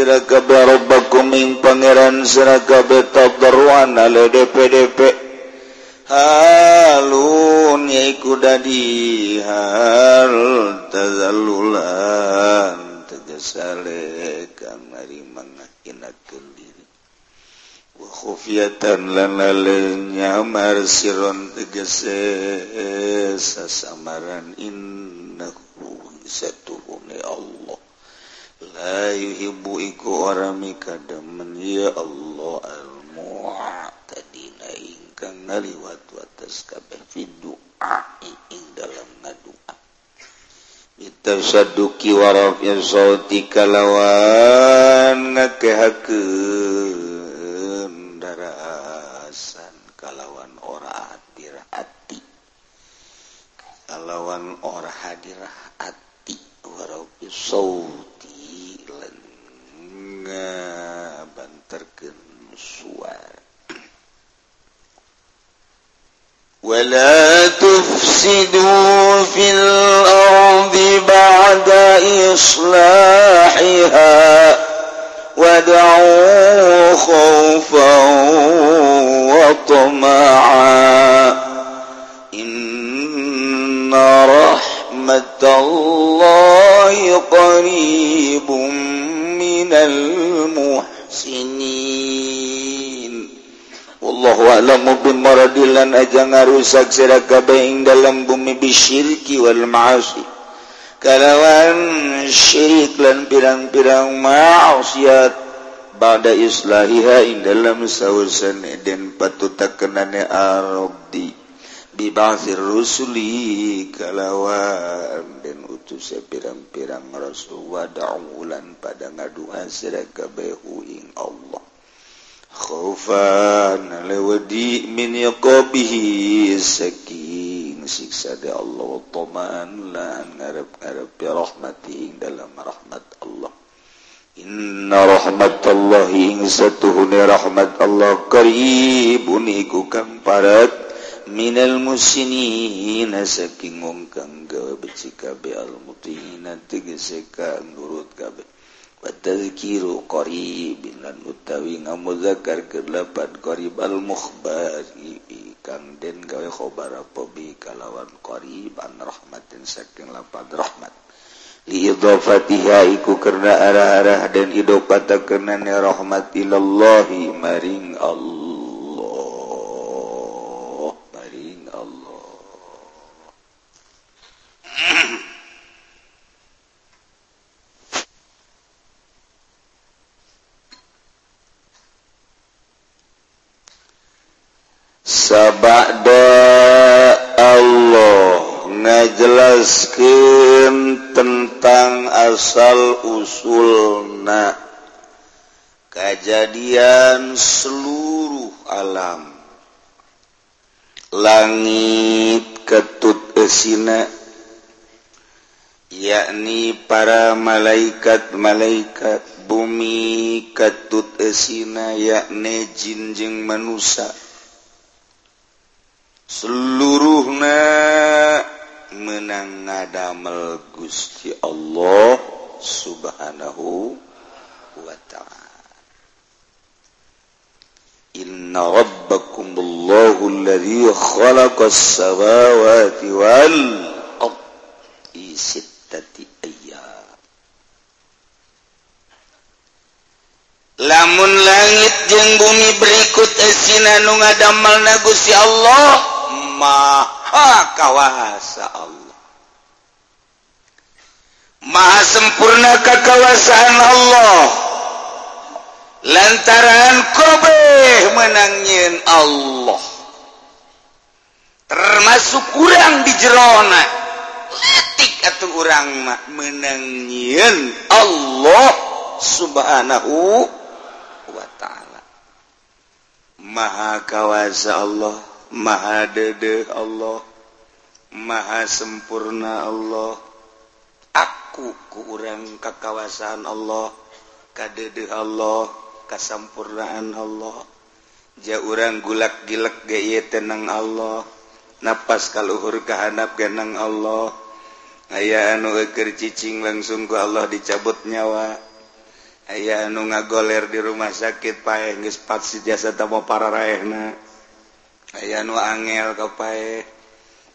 ngadaruan sira kabeh rabbakum ing pangeran sira kabeh tadarruan ale DPDP halun yaiku dadi hal tazalulan tegasale kang mari mangakinakeun diri. Wa khufiyatan lan nyamar siron tegese sasamaran innahu satuhune Allah la yuhibbu iku orangkadang ya Allah al mu'tadina ingkang ngaliwat watas kabeh fiduai ing dalam ngadua. Itasaduki waraf ya sauti kalawan ngakehakeun darasan kalawan ora hadir hati. Kalawan ora hadir hati waraf ya sauti ngabanterkeun suara ولا تفسدوا في الأرض بعد إصلاحها ودعوا خوفا وطمعا. إن رحمة الله قريب من المحسنين alam maradilan aja ngarusak sirakaing dalam bumi bisyirki Wal kalawan syiriklan pirang-pirang maksiat bad Islahiha dalam sausan dan patut takkenannya Arabdi bibasir rusuli kalawan. Dan utus pirang-pirang rasul wa da'ulan pada ngaduhan sirakabehu ing Allah. Khaufan lewadi min yaqabihi saking siksa di Allah wa taman lan ngarep-ngarep rahmati ing dalam rahmat Allah. Inna rahmatallahi ing satuhune rahmat Allah qaribun iku kang parat. minal musinin saking wong kang gawe beci kabeh al mutina tegese ka nurut kabeh. Wa tazkiru qaribin lan utawi ngamuzakkar kelapan qarib al mukhbar kang den gawe khobar apa bi kalawan qariban rahmatin saking lapad rahmat. Li idhafatiha iku karena arah-arah dan idhafata karena rahmat ilallahi maring Allah. usulna. Kejadian seluruh alam. Langit ketut esina. Yakni para malaikat-malaikat bumi ketut esina yakni jinjing manusia seluruhnya menang ngadamel Gusti Allah. subhanahu wa ta'ala. Inna rabbakum allahu alladhi khalaqas samawati wal ardi sittati ayyam. Lamun langit jeung bumi berikut esina nu ngadamel Gusti Allah maha kawasa Allah. Maha sempurna kekawasaan Allah. Lantaran qbeh menangin Allah. Termasuk kurang di Jerona. Letik atau orang menangin Allah subhanahu wa ta'ala. Maha kawasa Allah Maha dede Allah Maha sempurna Allah aku kurang kekawasan Allah kadede Allah kasampurnaan Allah. Ja urang gulak gilek gaya tenang Allah nafas kalluhur kehanap genang Allah. Aya anu eker cicing langsung ke Allah dicabut nyawa. Aya anu ngagoler di rumah sakit pae gespat si jasa tamo para raehna aya anu angel kapae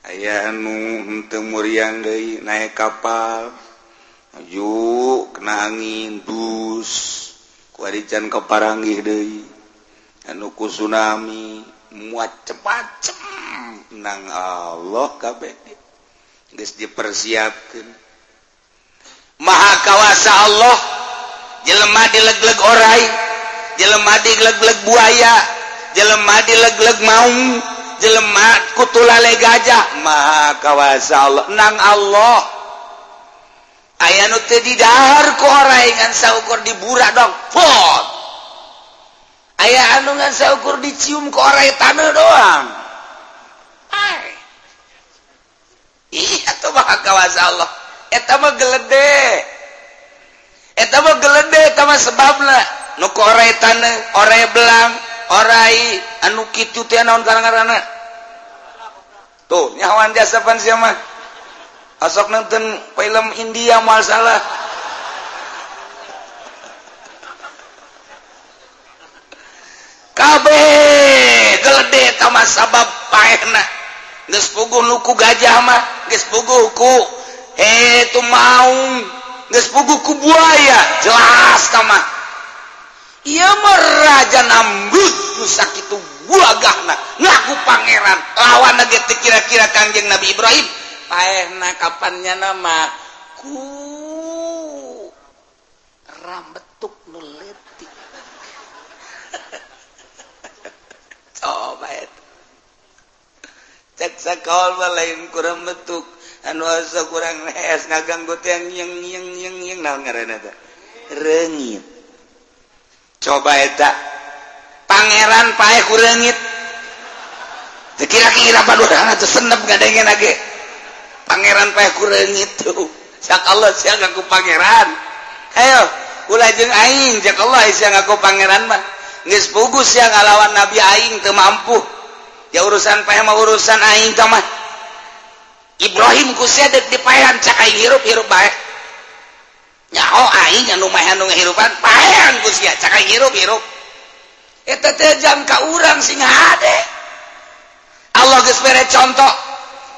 aya anu henteu muriang deui naik kapal. maju kena angin bus kuarican keparanggih deui. Anu ku tsunami muat cepacem nang Allah kabeh. Geus dipersiapkeun. Maha kawasa Allah jelema dilegleg orai jelema dilegleg buaya jelema dilegleg maung jelema kutulale gajah. Maha kawasa Allah nang Allah. aya nu didhahar korangan saukur dibura dong. Pot. Aya anungan saukur dicium ke orai tanah doang. Iya tuh maha kawasa Allah. Eta mah gelede eta mah gelede eta mah sebabna. Nu ke orai tanah orai belang orai anu kitu teh naon karang tuh nyawan jasa pan siapa asok nonton film India masalah. KB gede sama sabab paena geus puguh nuku gajah mah geus puguh ku eh tu mau geus puguh ku buaya jelas kama iya mah raja nambut nu sakitu buagahna. Ngaku pangeran lawan ge kira-kira kanjeng Nabi Ibrahim paehna kapannya nama ku. Rambetuk nuleti coba itu. Cek sakol lain kurang betuk. Anu asa kurang es ngaganggu tiang yang yang yang yang naon ngaranna teh reungit coba eta. Pangeran paeh ku reungit kira-kira badulah teu senep gadengeun lagi Pangeran paykurang itu Syak Allah siang aku pangeran. Ayo ulah jeng aing jak Allah siang aku pangeran mah. Geus pugus siang ngalawan Nabi aing teu mampu. Ya urusan paeh mah urusan aing teh mah. Ibrahim ku sedek di payan cak aing hirup-hirup bae. Nyaho aing anu mah anu ngahirupan payan ku sia cak aing hirup-hirup eta teh jam ka urang sing hade. Allah geus mere contoh.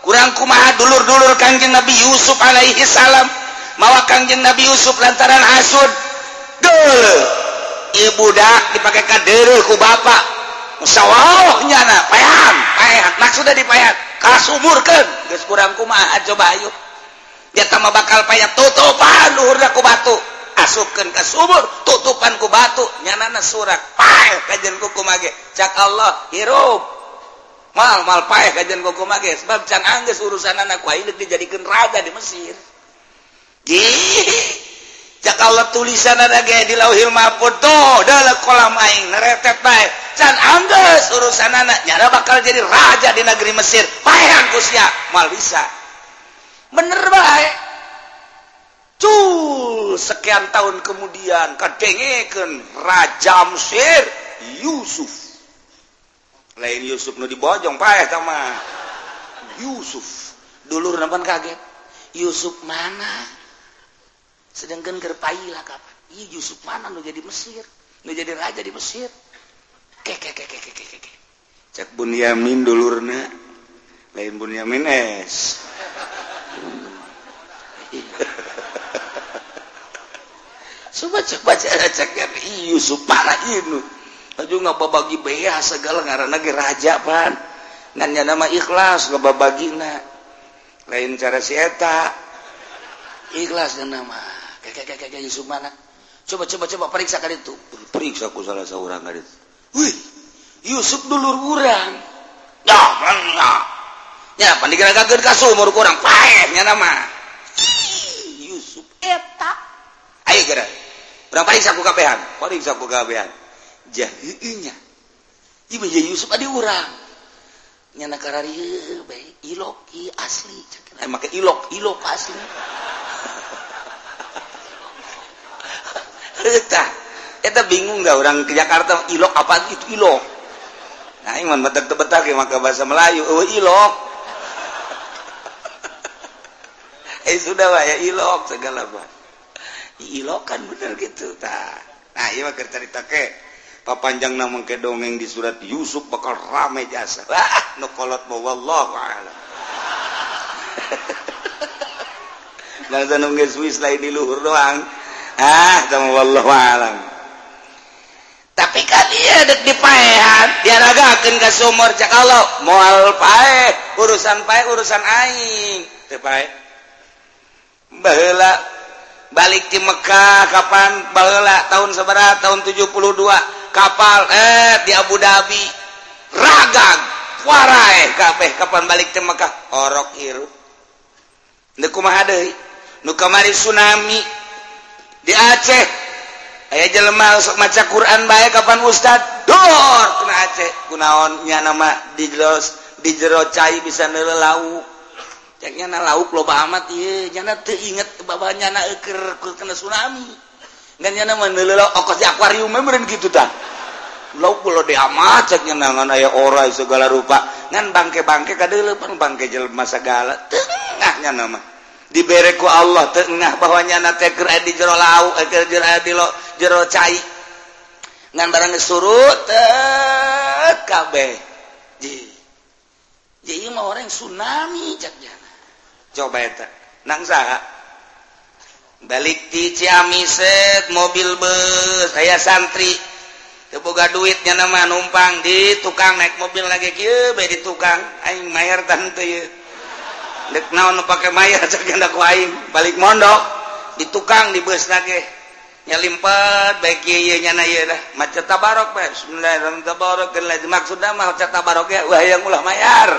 kurangkumaha dulur-dulur Kanjeng Nabi Yusuf Alaihi Salam. Mawa Kanjeng Nabi Yusuf lantaran hasud. Asud ibudak dipakai kaderku Bapak musyawaohnya na payat payat maksudnya sudah kasumur kan geus kurang kumaha ah, coba ayo. Dia tambah bakal payah tutupan luhurna ku batu. Asupkeun ka sumur tutupan ku batu. Nyana surak. Payat kajen ku kumage. Cak Allah hirup. mal mal paeh kajian koko make sebab can angges urusan anak ku ayeuna dijadikeun raja di Mesir. Cakal tulisan ada ge di lauhil mahfud tuh dalam kolam aing neretet bae. Can angges urusan anak nyara bakal jadi raja di negeri Mesir. Paehan ku sia. Mal bisa. Bener bae. Cul sekian tahun kemudian kadengeken Raja Mesir Yusuf. Lain Yusuf nu dibojong paeh sama Yusuf. Dulu nampan kaget Yusuf mana? Sedangkan kerpai lah kapan iya Yusuf mana nu jadi Mesir? Nu jadi raja di Mesir? Ke ke ke ke ke ke ke cek Bunyamin dulurna. Lain Bunyamin es. Coba cek baca cek. Yusuf mana ini nggak babagi beah segala ngaran raja pan. Nanya nama ikhlas nggak na lain cara si eta. Ikhlas dan nama. Kakek kakek yang sumana coba coba coba periksa kali itu. Eh, periksa aku salah seorang kali itu. Wih Yusuf dulur urang. Dah mana ya pandikan kaget kasur umur kurang. Paehnya nama. Yusuf eta. Ayo gara berapa periksa aku kapehan? Periksa aku kapehan. Jahilnya. Ibu Yusuf ada orang. Asli. Ilok ilok asli. Kita bingung nggak orang ke Jakarta ilok apa itu ilok. Nah iman betak betak ya maka bahasa Melayu. Oh ilok. Eh sudah pak ya ilok segala apa ilok kan benar gitu tak nah iya maka cerita ke panjang nama ke dongeng di surat Yusuf bakal rame jasa. Ah, nukolot mau wallahu a'lam. Dan sanungge Swiss lain di luhur doang. Ah sama wallahu a'lam. Tapi kalian ada di paehan diaragakan ke sumur cak Allah moal pae urusan pae urusan aing. Teu pae baheula balik di Mekah kapan? Baheula tahun seberapa? Tahun 72 kapal eh di Abu Dhabi. Ragang warai eh, kabeh kapan balik ke Mekah? Orok iru. Nu kumaha deui? Nu kamari tsunami di Aceh. Aya jelema sok maca Quran bae kapan ustad dor kena Aceh. Kunaon nya nama di jero di jero cai bisa neuleuh lauk ceknya na lauk loba amat ieu. Nya teu inget babanya na eukeur kena tsunami. gannya nama nela ongkos di akuarium meureun gitu tah lo pulau di amat nangan ayah ora segala rupa. Ngan bangke bangke kada lepan bangke jelma segala. Tengahnya nama dibereku Allah tengah bahwanya anak teker di jero lau eh, keur jero di lo jero cai. Ngan barang surut kabe ji. Ji mah orang tsunami ceknya coba eta nang saha? balik di Ciamiset mobil bus. Saya santri. Teboga duitnya nama numpang di tukang naik mobil lagi. Kieu bae di tukang. Aing mayar tante ye. Dek naon nu pake cek cak ku aing. Balik mondok di tukang di bus lagi. Nyalimpet bae kieu nya na ieu dah. Macet tabarok bae bismillahirrahmanirrahim. Tabarok kan lain. Maksudna mah macet tabarok ya? Wah yang ulah mayar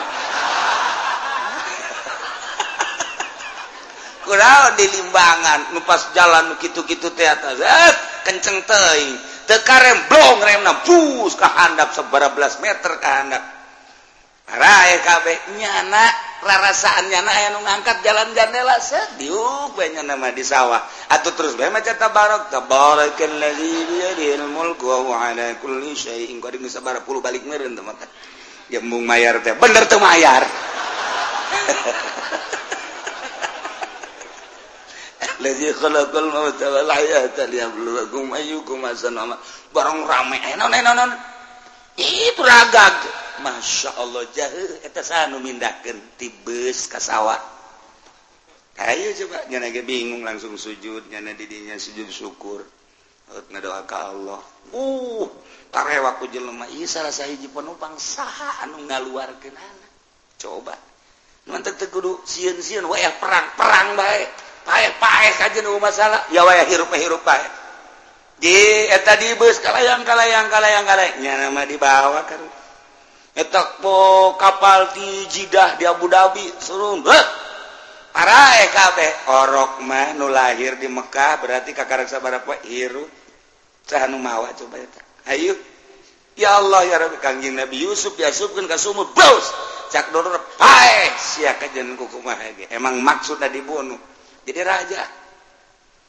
kurang dilimbangan nupas jalan gitu-gitu teater eh, kenceng teuing teka rem blong rem na bus ke handap sebera belas meter ke handap rae kabe nyana rarasaan nyana nu ngangkat jalan jandela sediuk banyak nama di sawah. Atau terus bae maca tabarak tabarakallazi biyadihil mulku wa huwa ala kulli syai'in. Qadir geus sabaraha puluh balik meureun teman teh. Jembung mayar teh. Bener teu mayar الذي خلق الموت والحياة ليبلوكم أيكم أحسن عملا bareng rame. Eh, enon enon eh, enon itu ragag masya Allah jahil. Eta sanu mindahkeun ti beus ka sawah. Ayo coba. Nyana ge bingung langsung sujud. Nyana didinya sujud syukur. Ngadoa ka Allah. Uh tarewa ku jelema. Ieu salah sahiji penumpang saha anu ngaluarkeun anak. Coba. Mantep teh kudu sieun-sieun wae perang perang bae. masalah ya hirup hirup tadi bus kalayang kalayang kalayang kalengnya nama dibawa kan etak po kapal di jidah di Abu Dhabi suruh para EKB orok mah nu lahir di Mekah berarti kakak sabar apa hirup. Cahanu mawa coba eta ayo. Ya Allah ya Rabbi kangjeng Nabi Yusuf ya supkeun ka sumur baus cak doror hae sia kajen kukumaha ge. Emang maksudna dibunuh. jadi raja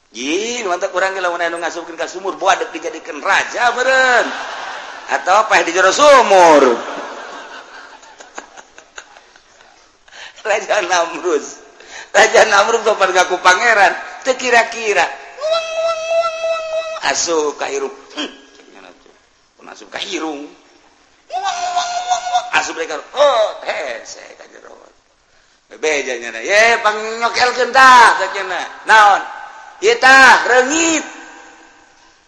Jin, mantap orang kalau anu ngasupkeun ka sumur. Boadek dijadikan raja beren. Atau apa di jero sumur. Raja Namrud. Raja Namrud sopan ngaku pangeran. Teu kira-kira asup ka irung asup ka irung asup deui oh hese ka naon? Rengit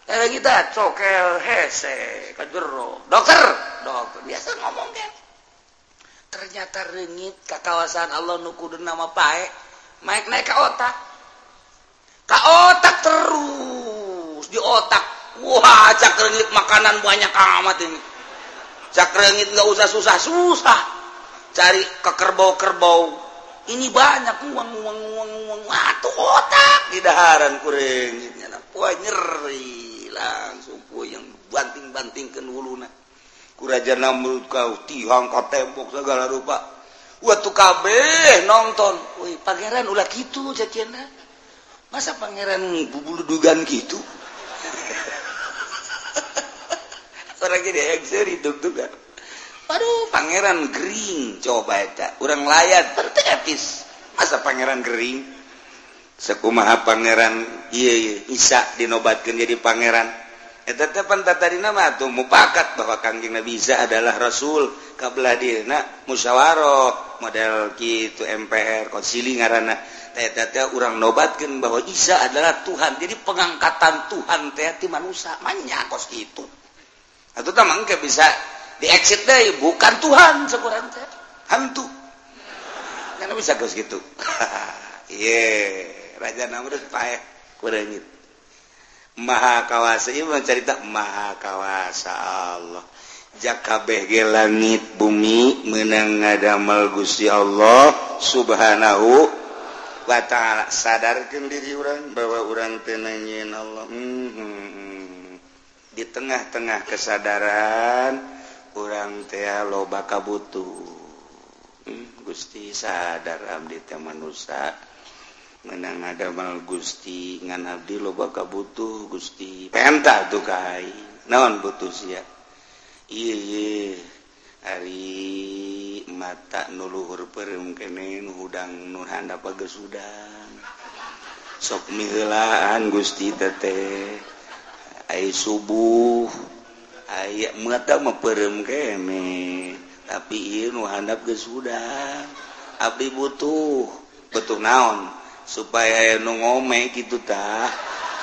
renggit kita cokel hese kajero. Doker doker biasa ngomong kan ternyata rengit ke kawasan Allah nuku nama pae naik naik ke otak. Ke otak terus di otak. Wah cak rengit makanan banyak amat ini. Cak rengit nggak usah susah susah cari ke kerbau kerbau ini banyak uang uang uang uang atuh otak. Di daharan kuring gitu nah, wah nyeri langsung yang banting banting ke huluna kuraja namrud kau tiang kau tembok segala rupa. Waktu kabeh nonton. Woi pangeran ulah gitu jadinya masa pangeran bubulu dugan gitu? Orang gini dug-dugan Aduh Pangeran Gering coba eta. orang layat tertetis masa Pangeran Gering? Sekumaha Pangeran iya Isa dinobatkan jadi Pangeran. Eh tetepan tadi nama tuh mupakat bahwa kangjeng Nabi Isa adalah Rasul. Kabelah dina musyawarah model gitu MPR konsili ngarana teh tete orang nobatkan bahwa Isa adalah Tuhan. Jadi pengangkatan Tuhan teh ti manusia manya kos itu. Atau tamang bisa di exit deh bukan Tuhan sekurang teh. Hantu. Karena bisa terus gitu iya Raja Namrud paeh kurang itu Maha kawasa ini mencerita Maha kawasa Allah. Jakabeh ge langit bumi menang ngadamel Gusti Allah subhanahu wa ta'ala. Sadarkan diri orang bahwa orang tenangin Allah. Hmm, -hmm. di tengah-tengah kesadaran kurang teh loba kabutuh. Hmm, Gusti sadar Abdi teh manusia menang ada mal Gusti ngan Abdi loba kabutuh Gusti. Penta tuh kai. Naon butuh sia? Iya iya hari mata nuluhur perum kene hudang nu handap geus hudang. Sok mihelaan Gusti teteh ai subuh. aya mengetahui perem keme tapi nuhandap ke sudah. Abdi butuh betul naon? Supaya nu ngome gitu tak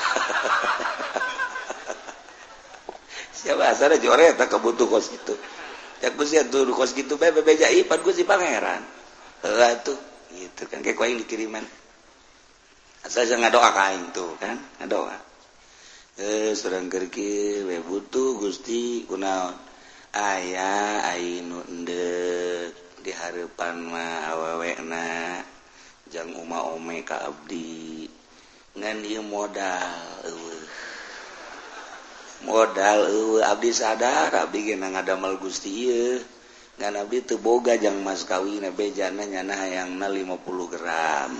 siapa asal jore tak kebutuh kos gitu ya gue sih tuh kos gitu bebe beja ipan gue si pangeran. Lah tuh gitu kan kayak kau yang dikiriman. Asal jangan doa kain tuh kan? Ngadoa. doa Eh, serang kerki we butuh Gusti kunaon ayah Ainu di harapan ma awawekna jang uma ome ka Abdi ngan dia modal uh. modal uh. Abdi sadar Abdi genang adamel Gusti uh. ngan Abdi teboga jang mas kawin bejana nah yang na 50 gram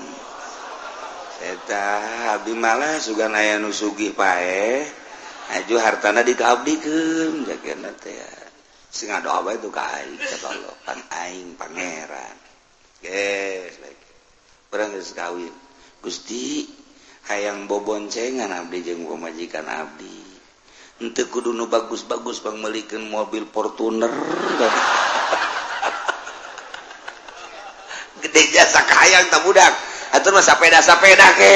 Ab malah sugan aya nusugi pae aju hartana dikabdi sing doa itu kaing pangeran. Kawin. Gusti hayang boboncengan Abdi jeung pemajikan Abdi. Untuk kudu nu bagus-bagus pemelikan mobil Fortuner gede jasa kayang tak budak atur masa peda sapeda ke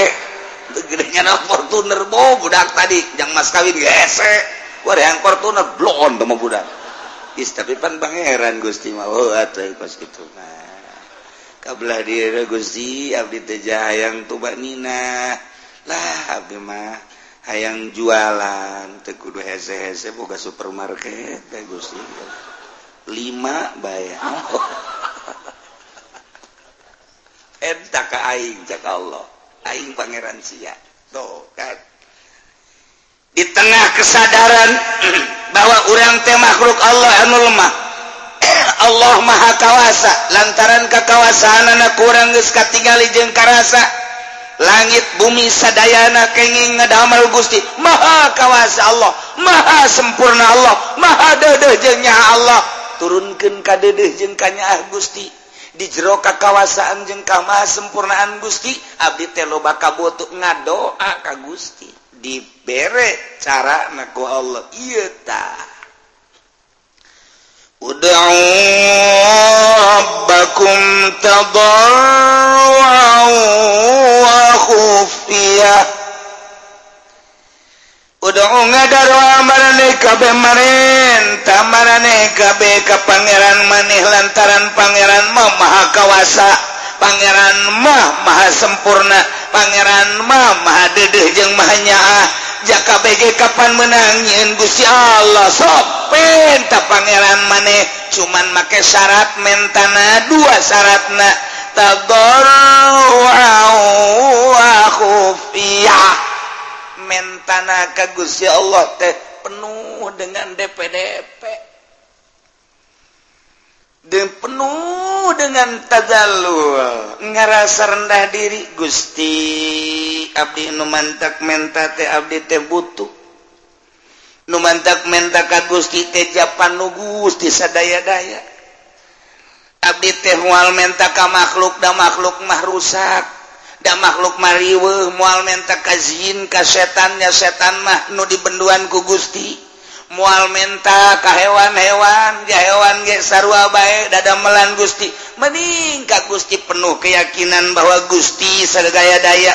gedenya na Fortuner bo budak tadi. Yang mas kawin gese eh, wah yang Fortuner blon sama budak. Is tapi pan pangeran Gusti mah. Atau atuh pas kitu nah kabelah dia Gusti. Abdi teh hayang tuba nina lah abdi mah hayang jualan. Teu kudu hese-hese boga supermarket teh Gusti. Lima bayar oh. ka aing cak Allah. Aing Pangeran sia. Tuh kan? Di tengah kesadaran bahwa orang teh makhluk Allah anu lemah. Allah maha kawasa lantaran kekawasaan anak kurang geus katingali jeung karasa langit bumi sadayana kenging ngedamel Gusti. Maha kawasa Allah. Maha sempurna Allah. Maha deudeuh jeung Allah. Turunkeun ka deudeuh jeung Gusti. di jero kakawasaan jeng kamah sempurnaan Gusti Abdi teloba kabotuk ngadoa ka Gusti. Dibere cara naku Allah. Iya ta. Ud'u rabbakum tadarruan wa khufiyah. Udah ngadardoa mareh kabehmarin tamareh kabeh ka Pangeran maneh lantaran Pangeran mah maha kawasa Pangeran mah maha sempurna Pangeran mah maha dedeh jeung mahanyaah jaka BG kapan menangin Gusti Allah sopen tak Pangeran maneh cuman make syarat mentana dua syaratna tadorru wa khufiyah. mentana kagus ya Allah teh penuh dengan DPDP dan penuh dengan tadalul ngerasa rendah diri Gusti. Abdi numantak menta teh Abdi teh butuh. Numantak menta ka Gusti teh japan nu Gusti sadaya-daya. Abdi teh wal menta ka makhluk da makhluk mah rusak. da makhluk mariwe mual menta kazin ka setannya setan mah nu dibenduan ku Gusti. Mual menta ka hewan-hewan ja hewan ge sarua bae dadamelan Gusti. Mending ka Gusti penuh keyakinan bahwa Gusti sagaya daya.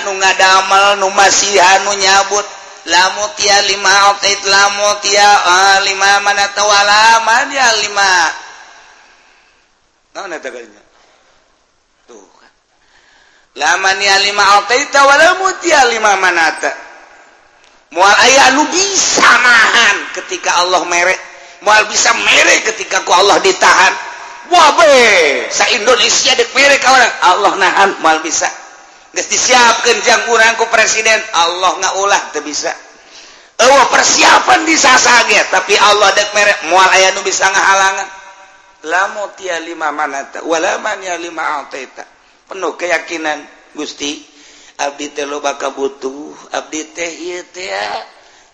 Anu ngadamel nu masihan nu nyabut. Lamut ya lima otait lamut ya ah, lima mana tawala mana dia lima? Nah, no, nah, mual aya nu bisa nahan ketika Allah merek mual bisa merek ketikaku Allah ditahan. Wabe sa Indonesia dek merek orang. Allah nahan mual bisa. Des disiapkan jangkurangku presiden Allah nggak ulah tuh bisa. Oh persiapan bisa saget tapi Allah dek merek mual aya nu bisa ngahalangan. Lamu tia lima manata walaman ya lima altaita penuh keyakinan Gusti. Abdi teh lo bakal butuh Abdi teh iya teh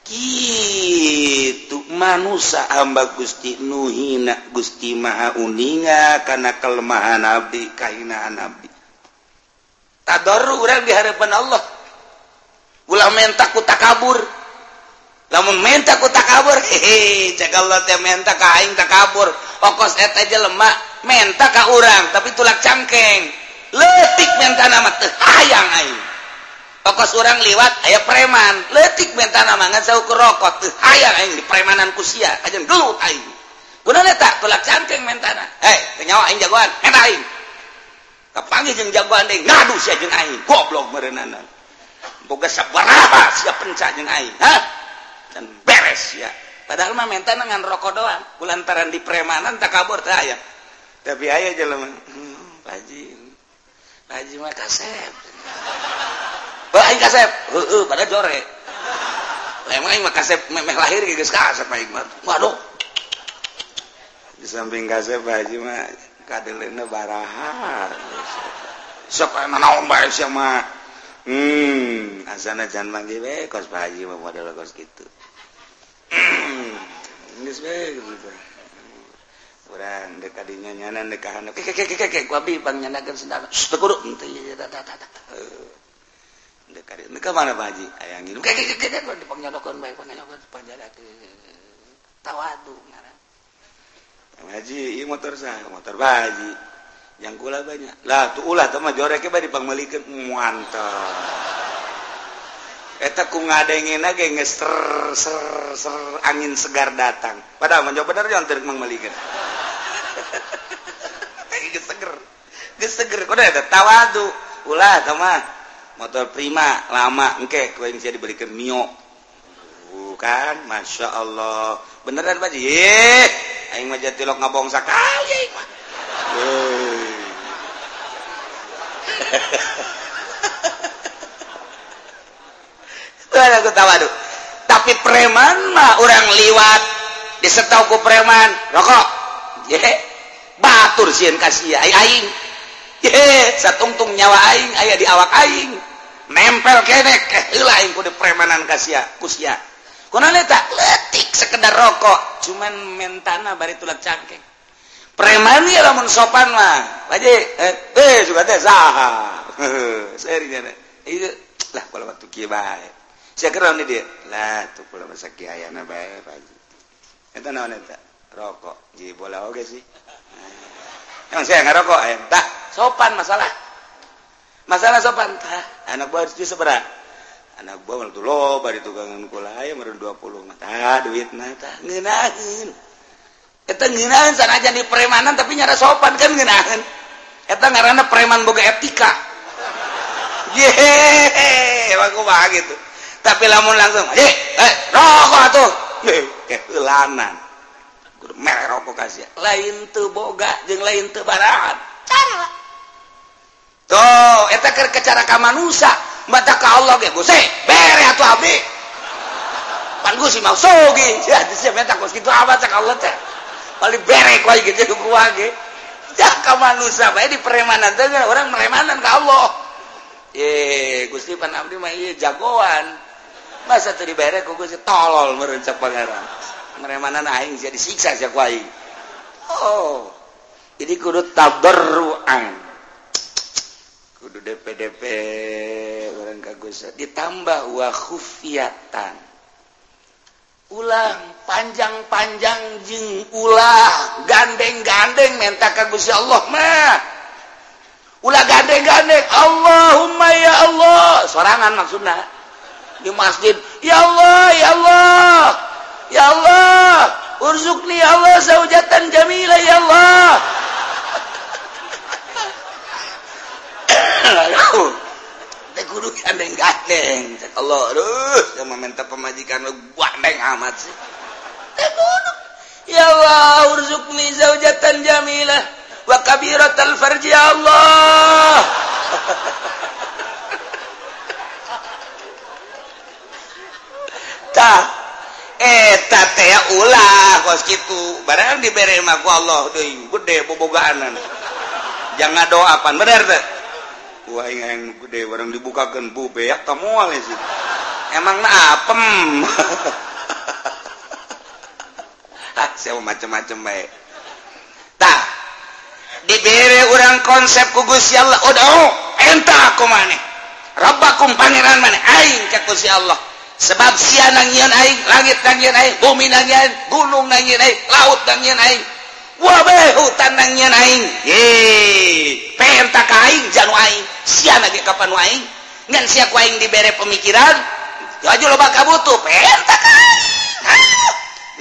gitu manusia hamba Gusti nuhina Gusti maha uninga karena kelemahan Abdi kahinaan Abdi. Tadaru urang di hadapan Allah. Ulah mentak ku takabur lamun mentak ku takabur hehe cek Allah teh mentak ka aing takabur okos eta aja mentak ka urang tapi tulak cangkeng. letik aing. pokok orang liwat aya preman. Letik mentangankur rokok aya premanan kusia aja dulu tak kolak canting mentana eh aing jagoan enain kepanggil jeung jagoan deui ngadu sia jeung aing. Goblok meureunana. Boga sabaraha sia penca jeung aing ha? Dan beres ya padahal mah mentana ngan rokok doang. Kulantaran di premanan tak kabur teh aya. Tapi aya jelema hmm, paji Najima kasep. Oh, aing kasep. Heeh, pada jore. Lemah aing mah kasep meh lahir geus kasep aing mah. Waduh. Di samping kasep Haji mah kadeleuna baraha. Sok nanaon bae sia mah. Hmm, asana jan manggil we kos Pak Haji mah model kos kitu. Hmm, geus we gitu. kurang dekadinya nyana dekahan oke oke oke oke kuabi bang nyanakan sendal teguruk ente eh, dekadit mereka mana pak haji? Ayang ini oke oke oke oke di pengyalokan baik pengyalokan tawadu ngaran haji ieu motor saya motor pak haji. Yang kula banyak. Lah tuh ulah mah joreknya bari pangmalikan muantap eta ku ngadengin aja ngeser ser ser angin segar datang. Padahal mencoba bener yang terik mengemalikan tawadu ulah teman motor prima lama. Engke kue bisa dibelikan mio. Bukan masya Allah. Beneran pak ye aing mah jadi lo ngabong sakali aing mah. Tuh aku tawadu tapi preman mah orang liwat. Disetau ku preman. Rokok. Ye. batur sieun ka sia aing. Ye satungtung nyawa aing aya di awak aing. Nempel kenek ke heula aing kudu premanan ka sia kusia kunaon eta letik sekedar rokok. Cuman mentana bari tulak cangkeng. Preman ya lamun sopan mah. Aja eh, eh juga teh saha serinya itu lah kalau waktu kia bae. Saya kira ini dia? Lah tuh kalau masa kia ayana bae pak itu naon eta? Rokok. Jadi bola oke sih. yang saya ngerokok eh, entah. Sopan masalah. Masalah sopan tah. Anak buah itu seberang. Anak buah tuh lo bari tukangan kula aya meren 20 mata duit nata ngenahin. Eta ngenahin sana aja di premanan tapi nyara sopan kan ngenahin. Eta ngarana preman boga etika. Yehe aku bah gitu tapi lamun langsung eh eh rokok tuh keulanan lain boga lain tebaran tuh cara manusia. Mata ke Allah ge gose bere atuh abdi pan Gusti mau sogi ya hati minta meta kos kitu abah cak Allah teh. Paling berek wae gitu ku wae cak ka manusia bae eh, di peremanan teh orang meremanan ka Allah. Ye Gusti pan abdi mah ieu jagoan. Masa teu dibere ku Gusti tolol meureun cak pangeran. Meremanan aing sia disiksa sia ku aing. Oh jadi kudu tadarruan. Kudu DPDP orang kagus ditambah wa khufiatan ulang panjang-panjang jing ulah gandeng-gandeng menta kagus ya Allah mah ulah gandeng-gandeng. Allahumma ya Allah. Sorangan maksudnya di masjid. Ya Allah ya Allah ya Allah urzukni ya Allah saujatan jamilah ya Allah. Guru gandeng gandeng Allah aduh yang meminta pemajikan lu gandeng amat sih. Ya Allah urzukni zaujatan jamilah wa kabiratal farji ya Allah. Tah eta teh ulah kos kitu. Barang dibere mah ku Allah deui gede bobogaanan jangan doapan bener teh. Wah yang gede barang dibukakan bu beak tamual ya sih. Emang na apem. Ah saya macam-macam baik tah diberi orang konsep ku Gusti Allah udah oh entah aku maneh. Rabbakum pangeran maneh. Aing ka Gusti Allah. sebab sia nangin aing langit nangin aing bumi nangin gunung nangin aing laut nangin aing. Wabe hutan nangin aing. Ye pentak aing janu aing. Siang lagi kapan aing? Ngan sia ku aing dibere pemikiran aja loba kabutuh pentak aing.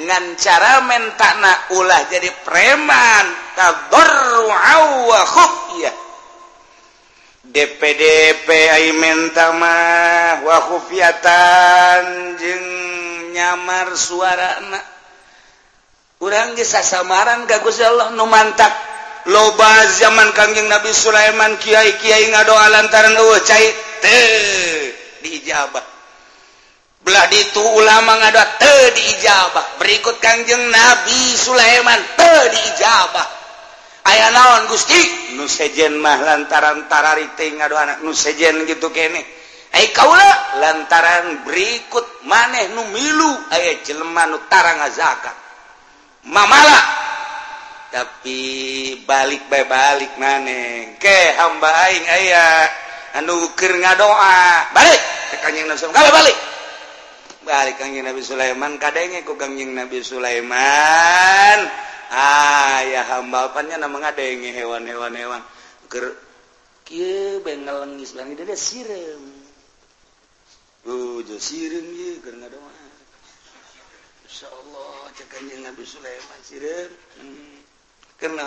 Ngan cara mentakna ulah jadi preman. Tadarru'a wa khufyah DPDP mentamawahfiatan jeng nyamar suara anak kurang bisa samaran kagus Allah nu mantak. Loba zaman Kangjeng Nabi Sulaiman Kyai Kyai ngadoa lantaran eueuh cai teu diijabah. Belah ditu ulama ngadoa teu diijabah. Berikut Kangjeng Nabi Sulaiman teu diijabah. aya naon Gusti? Nu sejen mah lantaran tarariting aduh anak nu sejen gitu kene. Ay kaula? Lantaran berikut maneh nu milu aya jelema nu tarang zakat. Mamala! Tapi balik bae balik maneh. Ke hamba aing aya anu keur ngadoa. Balik! Ka kanjeng Nabi Sulaiman. Balik! Balik kanjeng Nabi Sulaiman. Kadenge ku kanjeng Nabi Sulaiman. Ah, ya ayaah hambalpannya nama ada yang hewan-hewan hewan bengelengis Insya Allah cekannya Nabi Sulaiman sirem hmm. karena